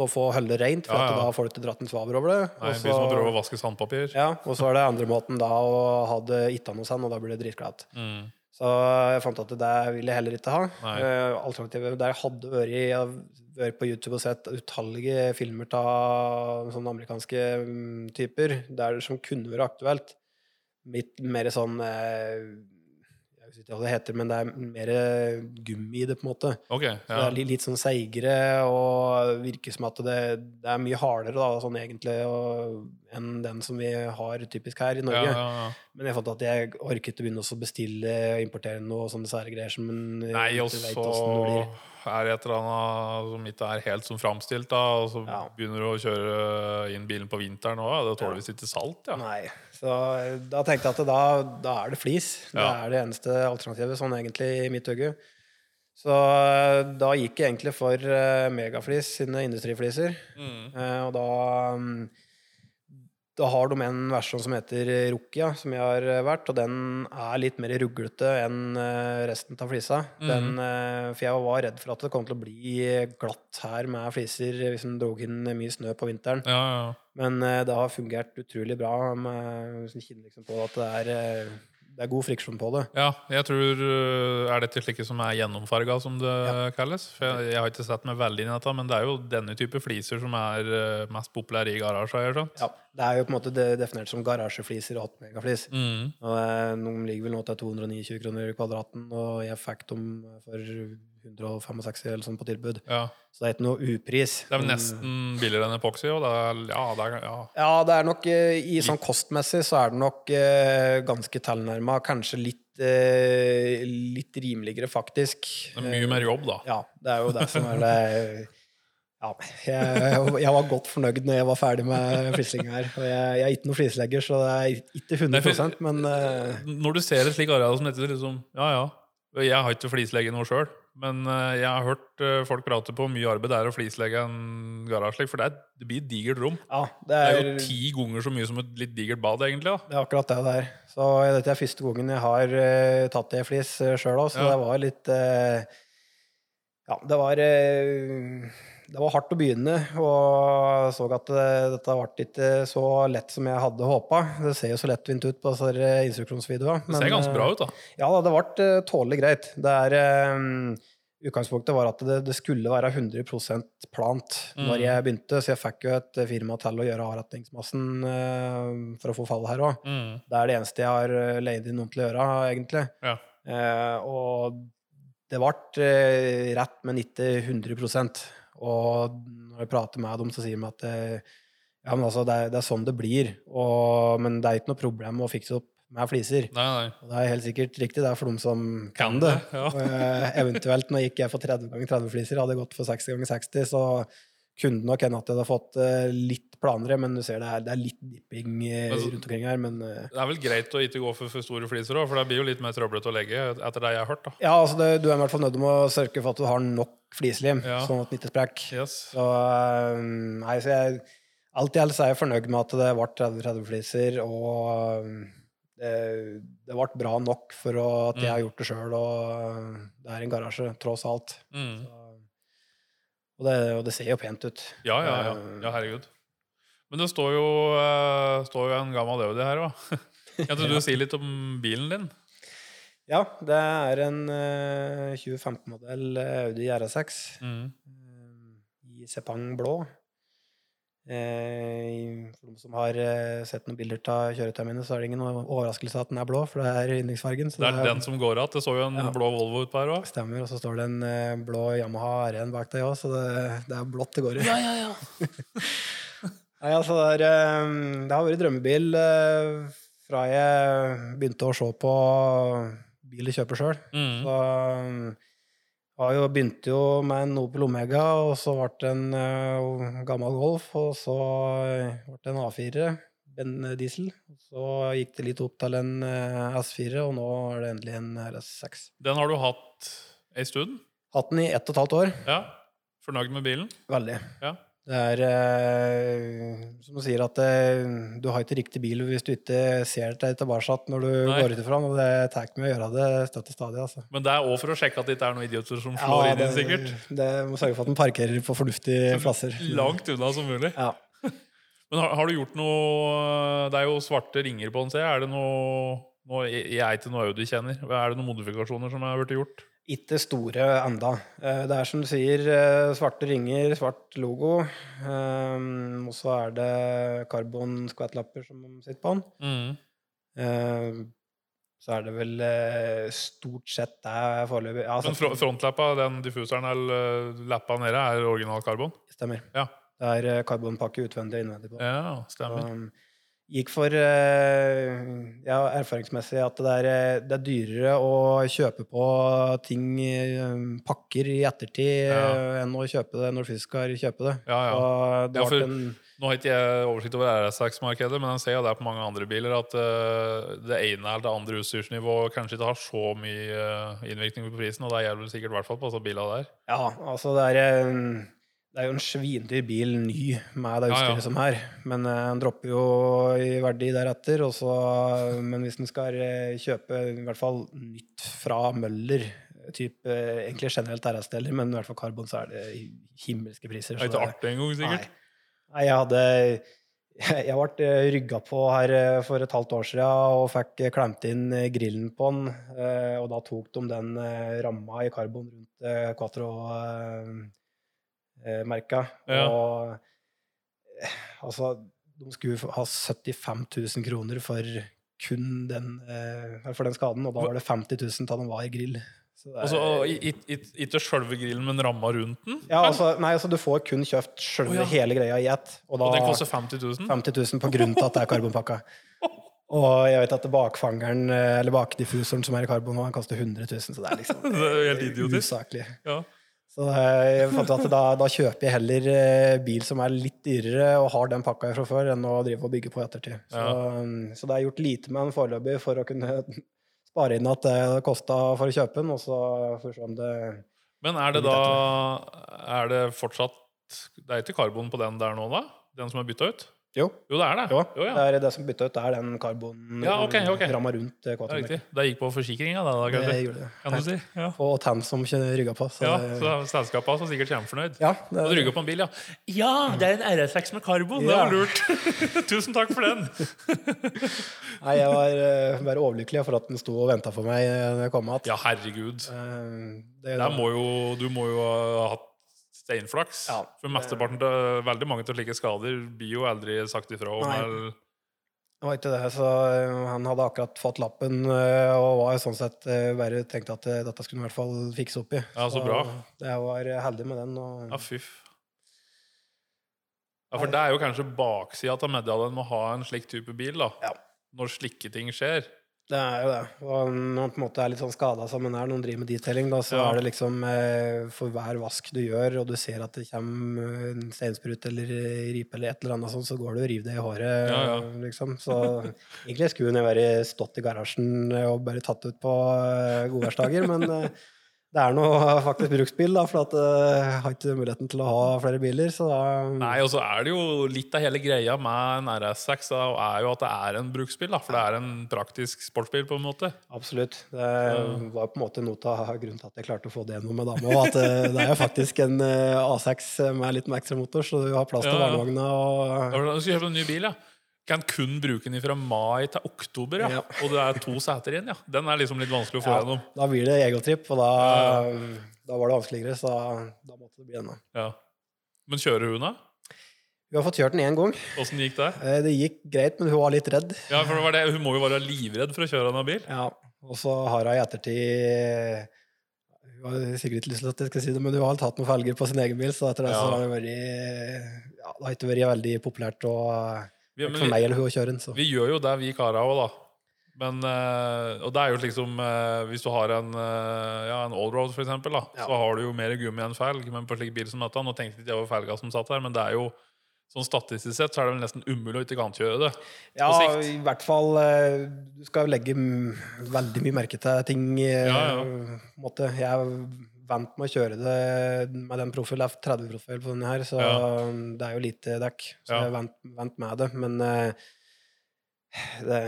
å få holde rent, for Ja, ja. da får du ikke dratt en svaber over det. Nei, Også, Hvis man prøver å vaske sandpapir. ja, og så er det andre måten da å ha det ikke noe sand, og da blir det dritglatt. Mm. Så jeg fant at det vil jeg heller ikke ha. Eh, Alternativet der jeg hadde vært, jeg har vært på YouTube og sett utallige filmer av sånne amerikanske mm, typer der som kunne vært aktuelt. Litt mer sånn vet ikke hva det heter, men det er mer gummi i det, på en måte. Ok, Så det er litt, litt sånn seigere, og virker som at det, det er mye hardere da, sånn egentlig, og, enn den som vi har typisk her i Norge. ja, ja. Men jeg fant at jeg orket å begynne å bestille og importere noe sånne sære greier som en Nei, og så er det et eller annet som ikke er helt som framstilt, da, og så Ja. begynner du å kjøre inn bilen på vinteren òg. Det tåler visst ikke salt, ja. Nei. Så eh, da tenkte jeg at da, da er det flis. Det Ja. er det eneste alternativet, sånn egentlig, i mitt øye. Så eh, da gikk jeg egentlig for eh, Megaflis sine industrifliser. Mm. Eh, og da mm, da har de en versjon som heter Rukia, som jeg har eh, vært, og den er litt mer ruglete enn eh, resten av flisa. Den, eh, for jeg var redd for at det kom til å bli glatt her med fliser hvis en dro inn mye snø på vinteren. Ja, ja. Men eh, det har fungert utrolig bra. Med, hvis en kjenner liksom på at det er, eh, det er god friksjon på det. ja, jeg tror øh, Er dette slike som er gjennomfarga, som det kalles? For jeg, jeg har ikke sett meg veldig inn i dette, men det er jo denne type fliser som er mest populære i garasjer. Ja, det er jo på en måte definert som garasjefliser og 8 megaflis. Mm. Og eh, noen ligger vel nå til 229 kroner kvadraten, og jeg fikk dem for 165 eller sånn på tilbud. Ja. Så det er ikke noe upris. Det er vel nesten billigere enn epoxy, og det er, ja, det er, ja. Ja, det er nok eh, I sånn kostmessig så er det nok eh, ganske tilnærma. Kanskje litt, eh, litt rimeligere, faktisk. Det er mye mer jobb, da. Ja, det er jo det som er det Ja, jeg, jeg var godt fornøyd når jeg var ferdig med flislinga her. Jeg, jeg er ikke noen flislegger, så det er ikke 100 Nei, for- men uh... Når du ser et slikt areal som dette, liksom, ja ja. Jeg har ikke flislegge noe sjøl, men øh, jeg har hørt øh, folk prate på hvor mye arbeid det er å flislegge en garasje, for det, er, det blir et digert rom. ja, det Det er er, jo ti ganger så mye som et litt digert bad, egentlig. da. det er akkurat det det er. Så dette er første gangen jeg har uh, tatt i flis sjøl òg, så Ja. det var litt uh, Ja, det var eh, det var hardt å begynne, og så at eh, dette ble ikke så lett som jeg hadde håpa. Det ser jo så lettvint ut på disse instruksjonsvideoene. Det ser ganske bra ut, da. Ja, det ble eh, tålelig greit. Det er um, Utgangspunktet var at det, det skulle være 100% plant Mm. når jeg begynte, så jeg fikk jo et firma til å gjøre avretningsmassen uh, for å få fall her òg. Mm. Det er det eneste jeg har eh, leid inn noen til å gjøre, egentlig. Ja. Uh, og det ble eh, rett, men ikke 100 Og når jeg prater med dem, så sier de at det, ja, men altså, det, er, det er sånn det blir. Og, men det er ikke noe problem å fikse opp med fliser. Nei, nei. Og det er helt sikkert riktig, det er for dem som kan det. Ja. og, eventuelt, når jeg gikk jeg for 30 ganger 30 fliser, hadde jeg gått for 60 ganger 60, så kunne det nok hende at jeg hadde fått eh, litt planere, men du ser det er, det er litt dipping eh, Altså- rundt omkring her, men eh, Det er vel greit å ikke gå for for store fliser òg, for det blir jo litt mer trøblete å legge, etter det jeg har hørt. da. Ja, altså det, du er i hvert fall nødt til å sørge for at du har nok flislim, Ja. sånn at den ikke sprekker. Yes. Så, eh, nei, så jeg, alt i alt er jeg fornøyd med at det ble 30-30 fliser, og det, det ble bra nok for å, at jeg Mm. har gjort det sjøl, og det er en garasje, tross alt. Mm. Så, og, det, og det ser jo pent ut. Ja, ja, ja. Ja, herregud. Men det står jo, eh, står jo en gammel Audi her òg. Kan ikke du si litt om bilen din? Ja, det er en eh, 2015-modell Audi RS6 Mm. eh, i Sepang blå. Eh, for de som har eh, sett noen bilder av kjøretøyene mine, så er det ingen overraskelse at den er blå, for det er yndlingsfargen. så Det er den som går av. Det så jo en Ja. blå Volvo ut på her òg. Stemmer, og så står det en eh, blå Yamaha R1 bak deg òg, så det, det er blått det går i. Ja, ja, ja. Nei, altså, det, er, eh, det har vært drømmebil eh, fra jeg begynte å se på bil jeg kjøper sjøl. Mm. Så um, jeg jo, begynte jo med en Opel Omega, og så ble det en eh, gammel Golf, og så eh, ble det en A4, en diesel. Og så gikk det litt opp til en eh, S4, og nå er det endelig en RS6. Den har du hatt ei stund? Hatt den i ett og et halvt år. Ja. Fornøyd med bilen? Veldig. Ja. Det er eh, som du sier, at eh, du har ikke riktig bil hvis du ikke ser deg tilbake når du Nei. går utifra. og det tar ikke med å gjøre det støtt og stadig. altså. Men det er òg for å sjekke at det ikke er noen idioter som slår inn i den, sikkert. det må sørge for at den parkerer på fornuftige plasser. Langt unna som mulig. Ja. Men har, har du gjort noe Det er jo svarte ringer på den, ser jeg. Er det noe, noe Jeg er ikke noe Audi kjenner. Er det noen modifikasjoner som er blitt gjort? Ikke store enda. Eh, Det er som du sier, eh, svarte ringer, svart logo. Um, og så er det carbon squat-lapper som sitter på den. Mm. Eh, så er det vel eh, stort sett det foreløpig. Ja, Men altså, frontlappa, den diffuseren eller lappa nede, er original karbon? stemmer. Ja. Det er eh, karbonpakke utvendig og innvendig på. Ja, stemmer. Um, gikk for eh, ja, erfaringsmessig at det er, eh, det er dyrere å kjøpe på ting, eh, pakker, i ettertid Ja. enn å kjøpe det når du først skal kjøpe det. Ja, ja. Det for- en, Nå har ikke jeg oversikt over RS6-markedet, men jeg ser jo det på mange andre biler at uh, det ene eller det andre utstyrsnivået kanskje ikke har så mye innvirkning på prisen, og det gjelder sikkert i hvert fall på disse bilene der. ja, altså det er, en- det er jo en svindyr bil ny med det Ja, ja. som her, Men eh, den dropper jo i verdi deretter. Og så, men hvis den skal eh, kjøpe i hvert fall nytt fra Møller typ, eh, Egentlig generelt RS-deler, men i hvert fall karbon, så er det himmelske priser. Det er ikke artig engang, sikkert. Nei. Nei, jeg hadde Jeg ble eh, rygga på her eh, for et halvt år siden og fikk eh, klemt inn eh, grillen på den. eh, Og da tok de den eh, ramma i karbon rundt eh, Quatro-merka. Ja. Og eh, altså De skulle ha 75 000 kroner for kun den, eh, for den skaden, og da var det 50 000 da den var i grill. Altså, i- i- i- ikke sjølve grillen, men ramma rundt den? ja, altså, nei, altså du får kun kjøpt sjølve oh, ja. hele greia i ett. Og da Og den koster 50 000? 50 000 på grunn til at det er karbonpakka. Og jeg vet at bakfangeren, eh, eller bakdiffusoren som er i karbon, nå, den koster 100 000, så det er liksom Det er helt idiotisk. usaklig. Ja. Så jeg fant at da, da kjøper jeg heller eh, bil som er litt dyrere og har den pakka fra før, enn å drive og bygge på i ettertid. Så, ja. så det er gjort lite med den foreløpig for å kunne spare inn at det kosta for å kjøpe den, og så for sånn det Men er det da Er det fortsatt Det er ikke karbon på den der nå, da? Den som er bytta ut? Jo, Jo, det er det. jo, Jo, ja. det er det som bytta ut, det er den karbonramma Ja, okay, ok. rundt Det eh. Det gikk på forsikringa, da, da Det gjorde det. Kan du si? Ja, Og Tan som rygga på. Så ja så selskapet er sikkert kjempefornøyd. ja, det, Og du på en bil, ja. Ja, det er en RS6 med karbon! Det var lurt. Tusen takk for den. Nei, jeg var eh, bare overlykkelig for at den sto og venta for meg eh, når jeg kom igjen. Ja, herregud. Det, Der må jo, du må jo ha hatt steinflaks. Ja. For mesteparten til veldig mange av slike skader blir jo aldri sagt ifra om. Nei. det var ikke det, så eh, han hadde akkurat fått lappen eh, og var sånn sett eh, bare tenkte at dette skulle han i hvert fall fikse opp i. Ja, så bra. Jeg var heldig med den. Og, Ja, fyff. Ja, for det er jo kanskje baksida av medaljen med å ha en slik type bil, da. Ja. Når slike ting skjer. Det er jo det. Og når man på en måte er litt sånn skada som en er, når man driver med detailing, da, så Ja. er det liksom eh, for hver vask du gjør, og du ser at det kommer en steinsprut eller ripe eller et eller annet sånt, så går du og river det i håret, Ja, ja. liksom. Så egentlig skulle jeg vært stått i garasjen og bare tatt ut på eh, godværsdager, men eh, det er nå faktisk bruksbil, da, for at eh, jeg har ikke muligheten til å ha flere biler, så da Nei, og så er det jo litt av hele greia med en RS6 da, er jo at det er en bruksbil, da. For det er en praktisk sportsbil, på en måte. Absolutt. Det var på en måte noe av grunnen til at jeg klarte å få det gjennom med dama. At eh, det er jo faktisk en eh, A6 med litt med ekstra motor, så du har plass til Ja, ja. barnevogna. Og, Du skal kjøpe en ny bil, ja. Kan kun bruke den fra mai til oktober, ja. Ja. Og det er to seter igjen, ja. Den er liksom litt vanskelig å få ja, gjennom. da blir det egotripp, og da, da var det vanskeligere, så da, da måtte det bli denne. Ja. Men kjører hun, da? Vi har fått kjørt den én gang. Åssen gikk det? Eh, Det gikk greit, men hun var litt redd. Ja, for det var det. Hun må jo være livredd for å kjøre denne bil. Ja, Og så har hun i ettertid Hun har sikkert ikke lyst til at jeg skal si det, men hun har tatt noen felger på sin egen bil, så etter det så har det vært ja, Det har ikke vært veldig populært å, Vi, for meg eller hun å kjøre den. Så. vi gjør jo det, vi kara òg, da. Men, eh, og det er jo liksom eh, Hvis du har en, uh, ja, en allroad, for eksempel, da, Ja. så har du jo mer gummi enn felg. Men på slik bil som dette Nå tenkte ikke jeg over felga som satt her, men det er jo sånn statistisk sett så er det vel nesten umulig å ikke kantkjøre det. Ja, i hvert fall eh, Du skal legge veldig mye merke til ting. eh, Ja, ja. Måte. Jeg er vant med å kjøre det med den profil, F30-profil på denne her, så Ja. det er jo lite dekk. Så Ja. jeg vent, vant med det. Men uh, det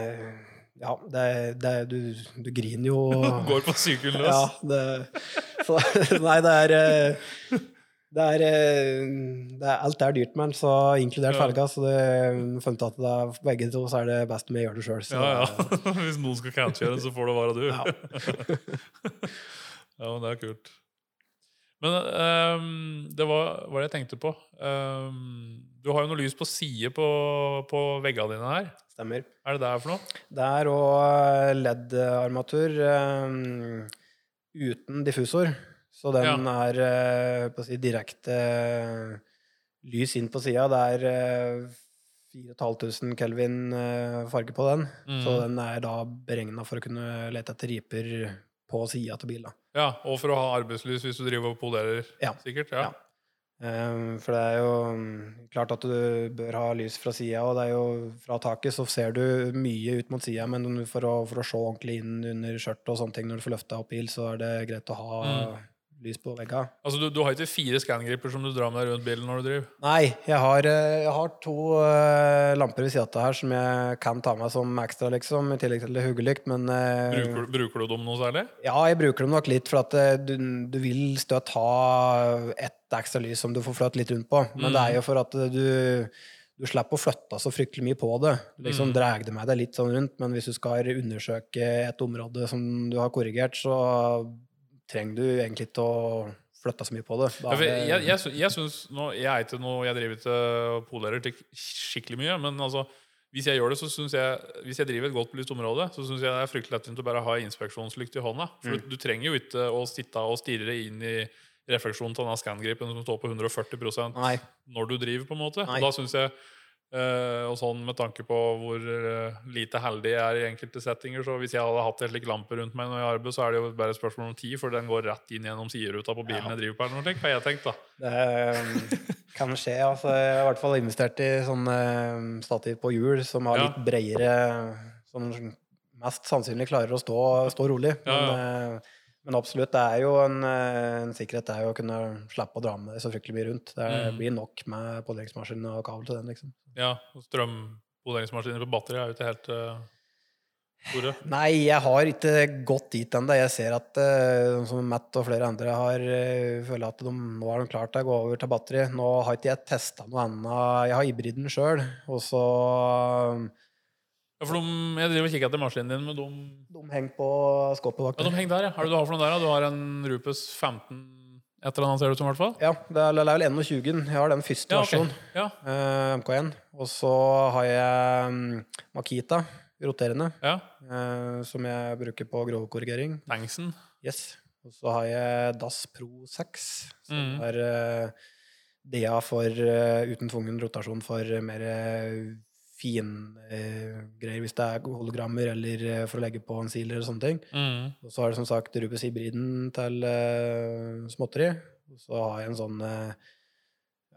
Ja, det, det du, du griner jo. Går på sykkelen løs. Ja, det, så, nei, det er eh, det er, eh, det er Alt er dyrt men så inkludert felga. Så det fant at det er, begge to så er det best om jeg gjør det sjøl. Ja, ja. Hvis noen skal kantkjøre, så får det være du. Ja. Ja, men det er kult. Men um, det var hva jeg tenkte på. Um, du har jo noe lys på side på, på veggene dine her. Stemmer. Er det der for noe? Det er òg LED-armatur um, uten diffusor. Så den er eh, på å si, direkte eh, lys inn på sida. Det er eh, 4500 Kelvin eh, farge på den. Så Mm. den er da beregna for å kunne lete etter riper på sida av bilen. Ja, Og for å ha arbeidslys hvis du driver og polerer, Ja. sikkert? Ja. Ja. Eh, For det er jo mm, klart at du bør ha lys fra sida, og det er jo fra taket så ser du mye ut mot sida, men for å, for å se ordentlig inn under skjørtet og sånne ting når du får løfta opp bil, så er det greit å ha Mm. Lys på vegga. Altså, du, du har ikke fire skangriper som du drar med deg rundt bilen når du driver? Nei, jeg har, eh, jeg har to uh, lamper ved sida av her som jeg kan ta med som ekstra, liksom, i tillegg til hodelykt, men uh, Bruker, bruker du dem noe særlig? Ja, jeg bruker dem nok litt, for at uh, du, du vil støtt ha ett ekstra lys som du får fløtt litt rundt på. Men det er jo for at du, du slipper å flytte så fryktelig mye på det. Du liksom Mm. drar det med deg litt sånn rundt, men hvis du skal undersøke et område som du har korrigert, så trenger du egentlig ikke å flytte så mye på det. Ja, jeg, jeg, jeg synes nå, jeg er ikke noe, jeg driver ikke polerer til skikkelig mye, men altså, hvis jeg gjør det, så synes jeg, hvis jeg driver et godt belyst område, så synes jeg det er fryktelig lettvint å bare ha inspeksjonslykt i hånda. For du, du trenger jo ikke å sitte og stirre inn i refleksjonen til denne scangripen som står på 140% Nei. når du driver, på en måte. Nei. Og da synes jeg, eh, og sånn med tanke på hvor uh, lite heldig jeg er i enkelte settinger, så hvis jeg hadde hatt en slik lampe rundt meg når jeg arbeider, så er det jo bare et spørsmål om tid, for den går rett inn gjennom sideruta på bilen Ja. jeg driver på, eller noe slik, har jeg tenkt da. Det um, kan skje. Altså, jeg har i hvert fall investert i sånn um, stativ på hjul som har Ja. litt bredere Som mest sannsynlig klarer å stå, stå rolig. Ja, Men, uh, men absolutt, det er jo en, uh, en sikkerhet det er jo å kunne slippe å dra med det så fryktelig mye rundt. Det Mm. blir nok med påleggsmaskin og kabel til den, liksom. Ja, og strømpåleggsmaskiner på batteri er jo ikke helt uh, store. Nei, jeg har ikke gått dit ennå. Jeg ser at uh, som Matt og flere andre har uh, føler at de, nå er de klart å gå over til batteri. Nå har ikke jeg testa noe annet. Jeg har hybriden sjøl, og så um, Ja, for de, jeg driver og kikker etter maskinen din, men de, De henger på skåpet bak ja, de der. henger der, ja. Har du, du har for noe der, da? Du har en Rupes 15, et eller annet ser det ut som i hvert fall? Ja, det er, det er vel 21. Jeg har den første Ja, okay. versjonen, Ja, Uh, MK1. Og så har jeg um, Makita, roterende, ja. uh, som jeg bruker på grovkorrigering. Tanksen. Yes. Og så har jeg DAS Pro 6, som Mm. er uh, DA for eh, uten tvungen rotasjon for mer fingreier, hvis det er hologrammer, eller eh, for å legge på en sealer eller sånne ting. Mm. Og så har du som sagt Rubus hybriden til uh, småtteri. Og så har jeg en sånn eh,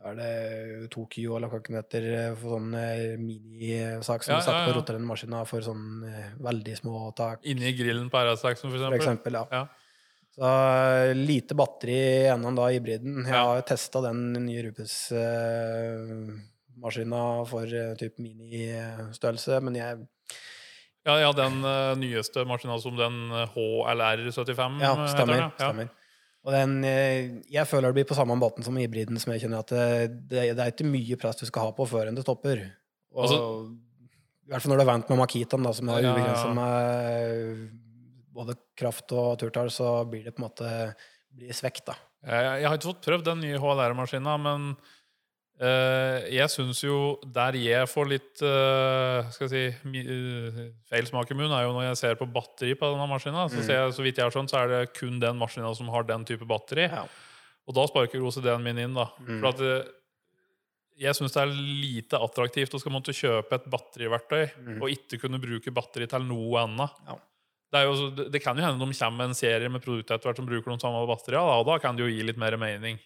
er det Tokyo eller hva det heter, eh, for sånn eh, minisak som Ja, satt ja, på ja. roterende maskiner for sånn eh, veldig små tak, Inni grillen på RS-saksen, for for eksempel. eksempel. Ja. Så eh, lite batteri gjennom da hybriden. Jeg har testa den nye Rubus eh, maskina for uh, type ministørrelse, men jeg Ja, ja, den uh, nyeste maskinen som den eh, HLR75 Ja, heter stemmer. ja. stemmer. Og den, eh, jeg føler det blir på samme måten som hybriden, som jeg kjenner at det, det, det er ikke mye press du skal ha på før enn det stopper. Og, Altså- I hvert fall når du er vant med Makitaen, som er Ja, ja, ja. ubegrensa med både kraft og turtall, så blir det på en måte blir svekt, da. Jeg, jeg har ikke fått prøvd den nye HLR-maskinen, men Eh, jeg syns jo der jeg får litt eh, skal jeg si, eh, feil smak i munnen, er jo når jeg ser på batteri på denne maskina. Så, ser jeg, så vidt jeg har skjønt, så er det kun den maskina som har den type batteri. Ja. Og da sparker OCD-en min inn, da. Mm. For at eh, jeg syns det er lite attraktivt å skal måtte kjøpe et batteriverktøy Mm. og ikke kunne bruke batteri til noe annet. Ja. Det, er jo, det- kan jo hende de kommer med en serie med produkter etter hvert som bruker de samme batteriene, da, og da kan det jo gi litt mer mening.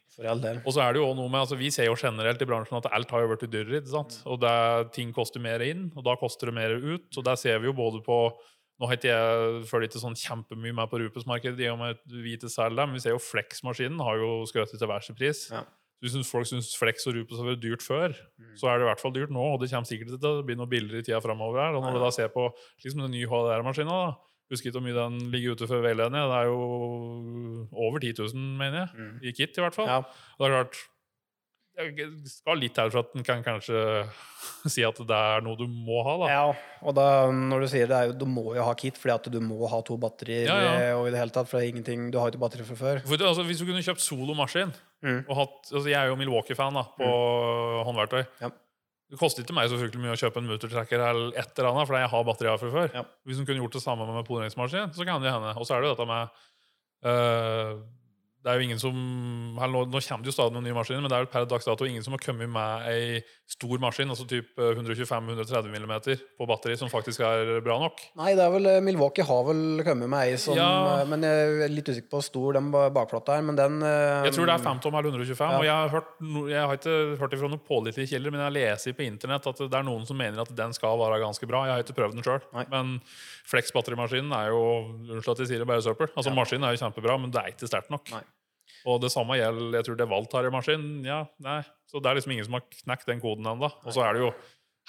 Og så er det jo også noe med, altså Vi ser jo generelt i bransjen at alt har jo blitt dyrere. ikke sant? Og det, ting koster mer inn, og da koster det mer ut. Og der ser vi jo både på Nå har ikke jeg følger ikke sånn kjempemye med på Rupes-markedet, i og med vi ikke selger det, men vi ser jo Flex-maskinen har jo skutt til verdensepris. Ja. Hvis folk syns Flex og Rupes har vært dyrt før, Mm. så er det i hvert fall dyrt nå. Og det kommer sikkert til å bli noe billigere i tida framover her. Og når du da ser på liksom den nye HDR-maskina, da Husker ikke hvor mye den ligger ute for veiledning. Det er jo over 10 000, mener jeg. Mm. I kit, i hvert fall. Ja. Og det er klart Det skal litt til for at en kan kanskje si at det er noe du må ha, da. ja, og da, når du sier det, er jo, du må jo ha kit, fordi at du må ha to batterier. Ja, ja. eh, Og i det hele tatt, for det er ingenting, du har jo ikke batteri fra før. For, altså, hvis du kunne kjøpt solomaskin Mm. og hatt, altså, Jeg er jo Milwaukee-fan da, på håndverktøy. Ja. Det koster ikke meg så fryktelig mye å kjøpe en motortracker eller et eller annet, fordi jeg har batterier fra før. Ja. Hvis hun kunne gjort det samme med poleringsmaskin, så kan det hende. Og så er det jo dette med øh, Det er jo ingen som nå, nå kommer det jo stadig noen nye maskiner, men det er jo per dags dato ingen som har kommet med ei stor maskin, altså typ 125-130 mm på batteri, som faktisk er bra nok. Nei, det er vel eh, Milwaukee har vel kommet med ei som Ja. eh, Men jeg er litt usikker på hvor stor den ba- bakplata er, men den eh, Jeg tror det er 5 eller 125. Ja. Og jeg har, hørt, jeg har ikke hørt ifra noen pålitelige kilder, men jeg leser på internett at det er noen som mener at den skal være ganske bra. Jeg har ikke prøvd den sjøl. Men Flex batterimaskinen er jo Unnskyld at jeg sier det, bare søppel. Altså Ja. Maskinen er jo kjempebra, men det er ikke sterkt nok. Nei. Og det samme gjelder jeg tror det er Valtari-maskin. Ja, nei. Så det er liksom ingen som har knekt den koden ennå. Og så er det jo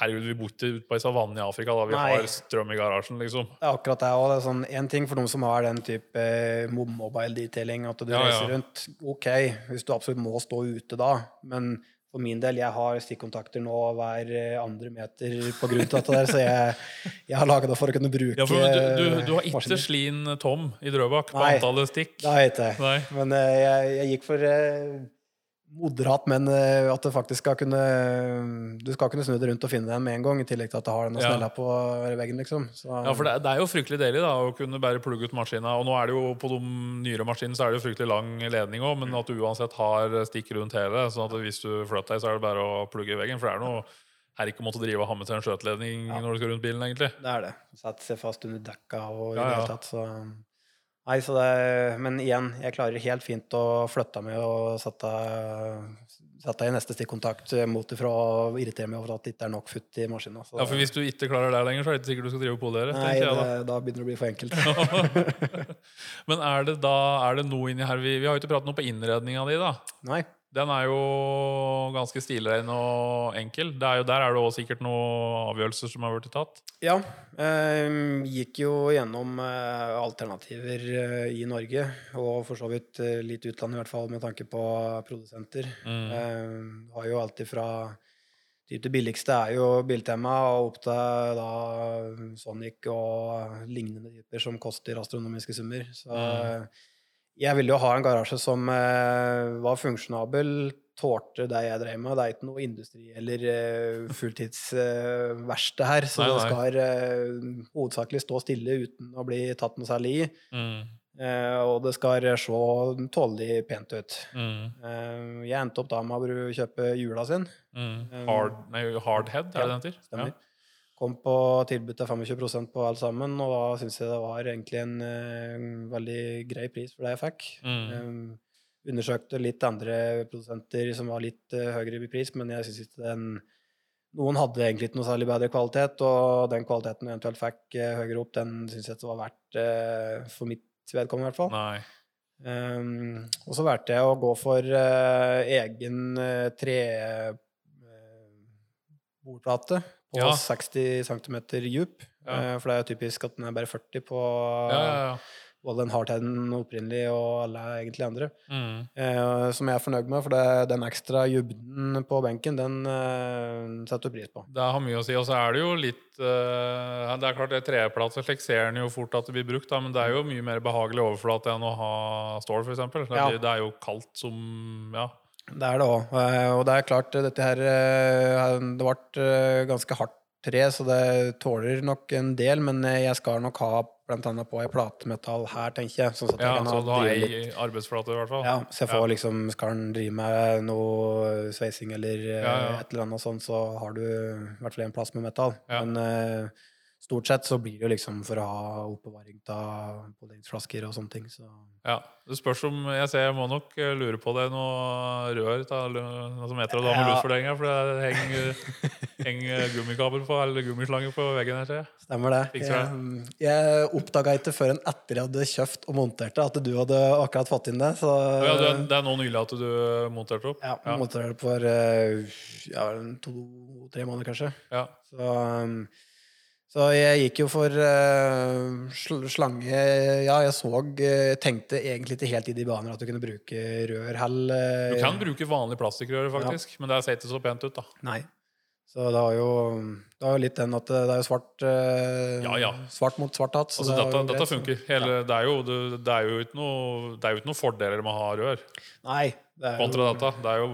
Herregud, vi bor ikke ute på ei savanne i Afrika da vi Nei. har strøm i garasjen, liksom. Det er akkurat det. Og det er sånn, en ting for noen som har den type eh, mobile detailing, at du Ja, ja. reiser rundt. Ok, hvis du absolutt må stå ute da, men for min del, jeg har stikkontakter nå hver eh, andre meter på grunn til dette der, så jeg, jeg har laga det for å kunne bruke Ja, for du, du, du har ikke slin Tom i Drøbak på Nei. antallet stikk. Nei, Det har jeg ikke. Men eh, jeg, jeg gikk for eh, moderat, men eh, at det faktisk skal kunne Du skal kunne snu det rundt og finne den med en gang, i tillegg til at det har den Ja. snella på veggen, liksom. Så, Ja, for det, det er jo fryktelig deilig da, å kunne bare plugge ut maskina. Og nå er det jo på de nyere maskinene så er det jo fryktelig lang ledning òg, men at du uansett har stikk rundt hele. sånn at hvis du flytter deg, så er det bare å plugge i veggen. For det er noe her ikke å måtte drive og ha med seg en skjøteledning Ja. når du skal rundt bilen, egentlig. Det er det. Sette seg fast under dekka og i Ja, det hele tatt, så Nei, så det Men igjen, jeg klarer helt fint å flytte meg og sette, sette i neste stikkontakt mot ifra og irritere meg over at det ikke er nok futt i maskina. Så, Ja, For hvis du ikke klarer det lenger, så er det ikke sikkert du skal drive og polere. nei, jeg, da. det, da. da begynner det å bli for enkelt. Men er det da er det noe inni her vi, vi har jo ikke pratet noe på innredninga di, da. Nei. Den er jo ganske stilrein og enkel. Det er jo, der er det også sikkert noen avgjørelser som har blitt tatt. Ja. Eh, gikk jo gjennom eh, alternativer eh, i Norge, og for så vidt eh, litt utlandet, i hvert fall med tanke på produsenter. Mm. Eh, har jo alltid fra typ Det billigste er jo Biltema, og opp til da Sonic og lignende typer som koster astronomiske summer. Så Mm. Eh, jeg ville jo ha en garasje som eh, var funksjonabel, tålte det jeg drev med. Det er ikke noe industri eller uh, fulltidsverksted her, så Nei, det skal uh, hovedsakelig stå stille uten å bli tatt noe særlig i. Mm. Eh, og det skal se tålelig pent ut. Mm. Eh, jeg endte opp da med å kjøpe hjula sin. Mm. Hard, nei, hardhead, er det ja, den heter? Stemmer. Kom på tilbud til 25% på alt sammen, og da syns jeg det var egentlig en eh, veldig grei pris for det jeg fikk. Mm. Um, undersøkte litt andre produsenter som var litt uh, høyere i pris, men jeg syns ikke den Noen hadde egentlig ikke noe særlig bedre kvalitet, og den kvaliteten jeg eventuelt fikk uh, høyere opp, den syns jeg ikke var verdt uh, for mitt vedkommende, i hvert fall. Nei. Um, og så valgte jeg å gå for egen tre bordplate på Ja. 60 cm djup. Ja. Eh, for det er jo typisk at den er bare 40 på Ja, ja, ja. både den hardheaden opprinnelig og alle egentlig andre. Mm. Eh, som jeg er fornøyd med, for det, den ekstra dybden på benken, den eh, setter du pris på. Det har mye å si. Og så er det jo litt eh, Det er klart, det treplate slik ser en jo fort at det blir brukt, da, men det er jo mye mer behagelig overflate enn å ha stål, f.eks. Det, Ja. det er jo kaldt som Ja. Det er det òg. Og det er klart, dette her eh, Det ble eh, ganske hardt tre, så det tåler nok en del, men eh, jeg skal nok ha blant annet på ei platemetall her, tenker jeg. Sånn at jeg Ja, kan så du har ei arbeidsflate, i hvert fall. Ja, så jeg får liksom Skal han drive med noe sveising eller eh, Ja, ja. et eller annet sånt, så har du i hvert fall en plass med metall. Ja. Men eh, stort sett så blir det jo liksom for å ha oppbevaring av påleggsflasker og sånne ting. Så Ja, Det spørs om Jeg ser jeg må nok eh, lure på det noe rør ta, noe som heter det med Ja. luftforlenger, for det henger, henger gummikabel på, eller gummislanger på veggen her. ser stemmer det. Fikser Jeg, jeg oppdaga ikke før en etter jeg hadde kjøpt og montert det, at du hadde akkurat fått inn det. Så Ja, det, er, det er nå nylig at du monterte opp? ja, Ja. monterte det for eh, ja, to-tre måneder, kanskje. Ja. Så, um, så jeg gikk jo for uh, sl slange Ja, jeg så eh, Tenkte egentlig ikke helt i de baner at du kunne bruke rørhell. Du eh, kan bruke vanlig plastikkrører, faktisk, men det ser ikke så pent ut. da Nei. Så det har jo, det har jo litt den at det er jo svart uh, Ja, ja. Svart mot svart hatt. Altså, det dette, dette funker. Hele, det, er jo, det, det, er jo ikke noe, det er jo ikke noen fordeler med å ha rør Nei. Det er kontra. Det er jo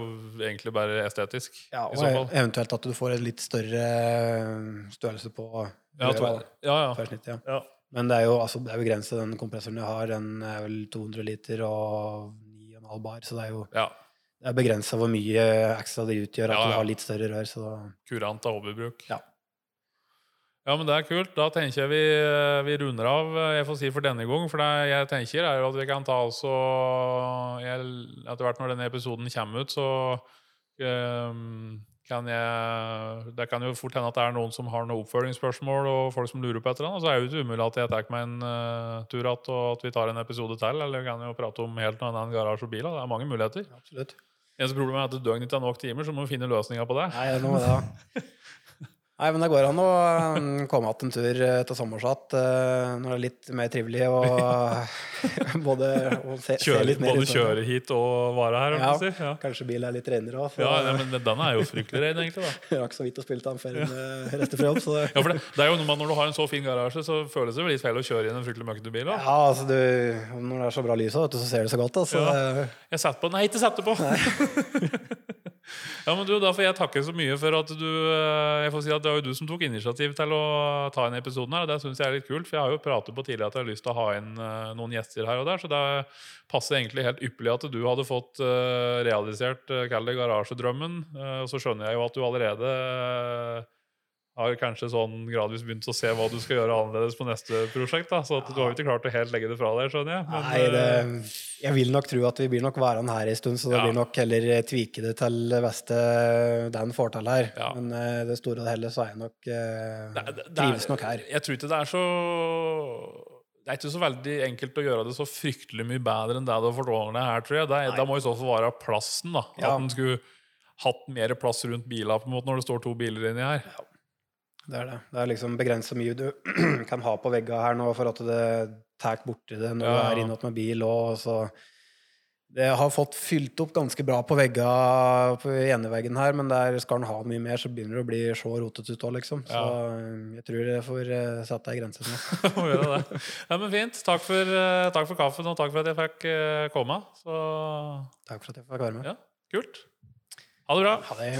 egentlig bare estetisk. ja, i og så fall. eventuelt at du får en litt større størrelse på Ja, to, ja, ja. Snitt, ja. ja. Men det er jo altså, det er begrenset, den kompressoren jeg har. Den er vel 200 liter og 9,5 bar, så det er jo ja. det er begrensa hvor mye ekstra det utgjør at Ja, ja. du har litt større rør. Så da, Kurant av overbruk. Ja. Ja, men det er kult. Da tenker jeg vi, vi runder av, jeg får si for denne gang. For det jeg tenker er jo at vi kan ta altså Etter hvert når denne episoden kommer ut, så ehm, kan jeg Det kan jo fort hende at det er noen som har noen oppfølgingsspørsmål, og folk som lurer på et eller annet. Så er det jo ikke umulig at jeg tar meg en uh, tur igjen, og at vi tar en episode til. Eller vi kan jo prate om helt noe annet enn garasje og bil. Det er mange muligheter. absolutt. Eneste problemet er at døgnet ikke er nok timer, så må vi finne løsninger på det. Nei, nå må det da. Nei, men det går an å um, komme igjen en tur eh, til sommersatt uh, når det er litt mer trivelig å både å se, se Kjøre, litt mer både kjøre hit og være her. Ja. Si. Ja. Kanskje bilen er litt renere òg. Ja, ja, men den er jo fryktelig ren, egentlig. da rakk så vidt å spille den før uh, reiste fra jobb. Så Ja, for det, det er jo med Når du har en så fin garasje, så føles det jo litt feil å kjøre inn en fryktelig møkkete bil. Da. ja, altså du, når det er så bra lys, så ser det så godt. Altså. Ja. Jeg setter på Nei, ikke sette på! Ja, men du, Da får jeg takke så mye for at du eh, Jeg får si at Det var jo du som tok initiativ til å ta inn episoden her. og Det syns jeg er litt kult, for jeg har jo pratet på tidligere at jeg har lyst til å ha inn eh, noen gjester her og der. Så det passer egentlig helt ypperlig at du hadde fått eh, realisert Kall det garasjedrømmen. Og så skjønner jeg jo at du allerede har kanskje sånn gradvis begynt å se hva du skal gjøre annerledes på neste prosjekt. da, Så du har jo ikke klart å helt legge det fra deg, skjønner jeg. Men, Nei, det, eh, jeg vil nok tro at vi blir nok værende her en stund, så det Ja. blir nok heller tvike det til beste den får til her. Ja. Men eh, det store og det hele så er jeg nok eh, Det trives nok her. Jeg tror ikke det er så Det er ikke så veldig enkelt å gjøre det så fryktelig mye bedre enn det du har fått ordna her, tror jeg. Det, da må i så fall være plassen, da. Ja. At en skulle hatt mer plass rundt bila på en måte når det står to biler inni her. Det er det. Det er liksom begrensa mye du kan ha på vegga her nå for at det tar borti det når Ja, du er inne med bil òg, så Det har fått fylt opp ganske bra på vegga på eneveggen her, men der skal den ha mye mer, så begynner det å bli så rotete ut òg, liksom. Så eh, jeg tror jeg får eh, satt ei grense nå. Ja, men fint. Takk for, eh, takk for kaffen, og takk for at jeg fikk komme. Så Takk for at jeg fikk være med. ja, kult. Ha det bra. Ha det.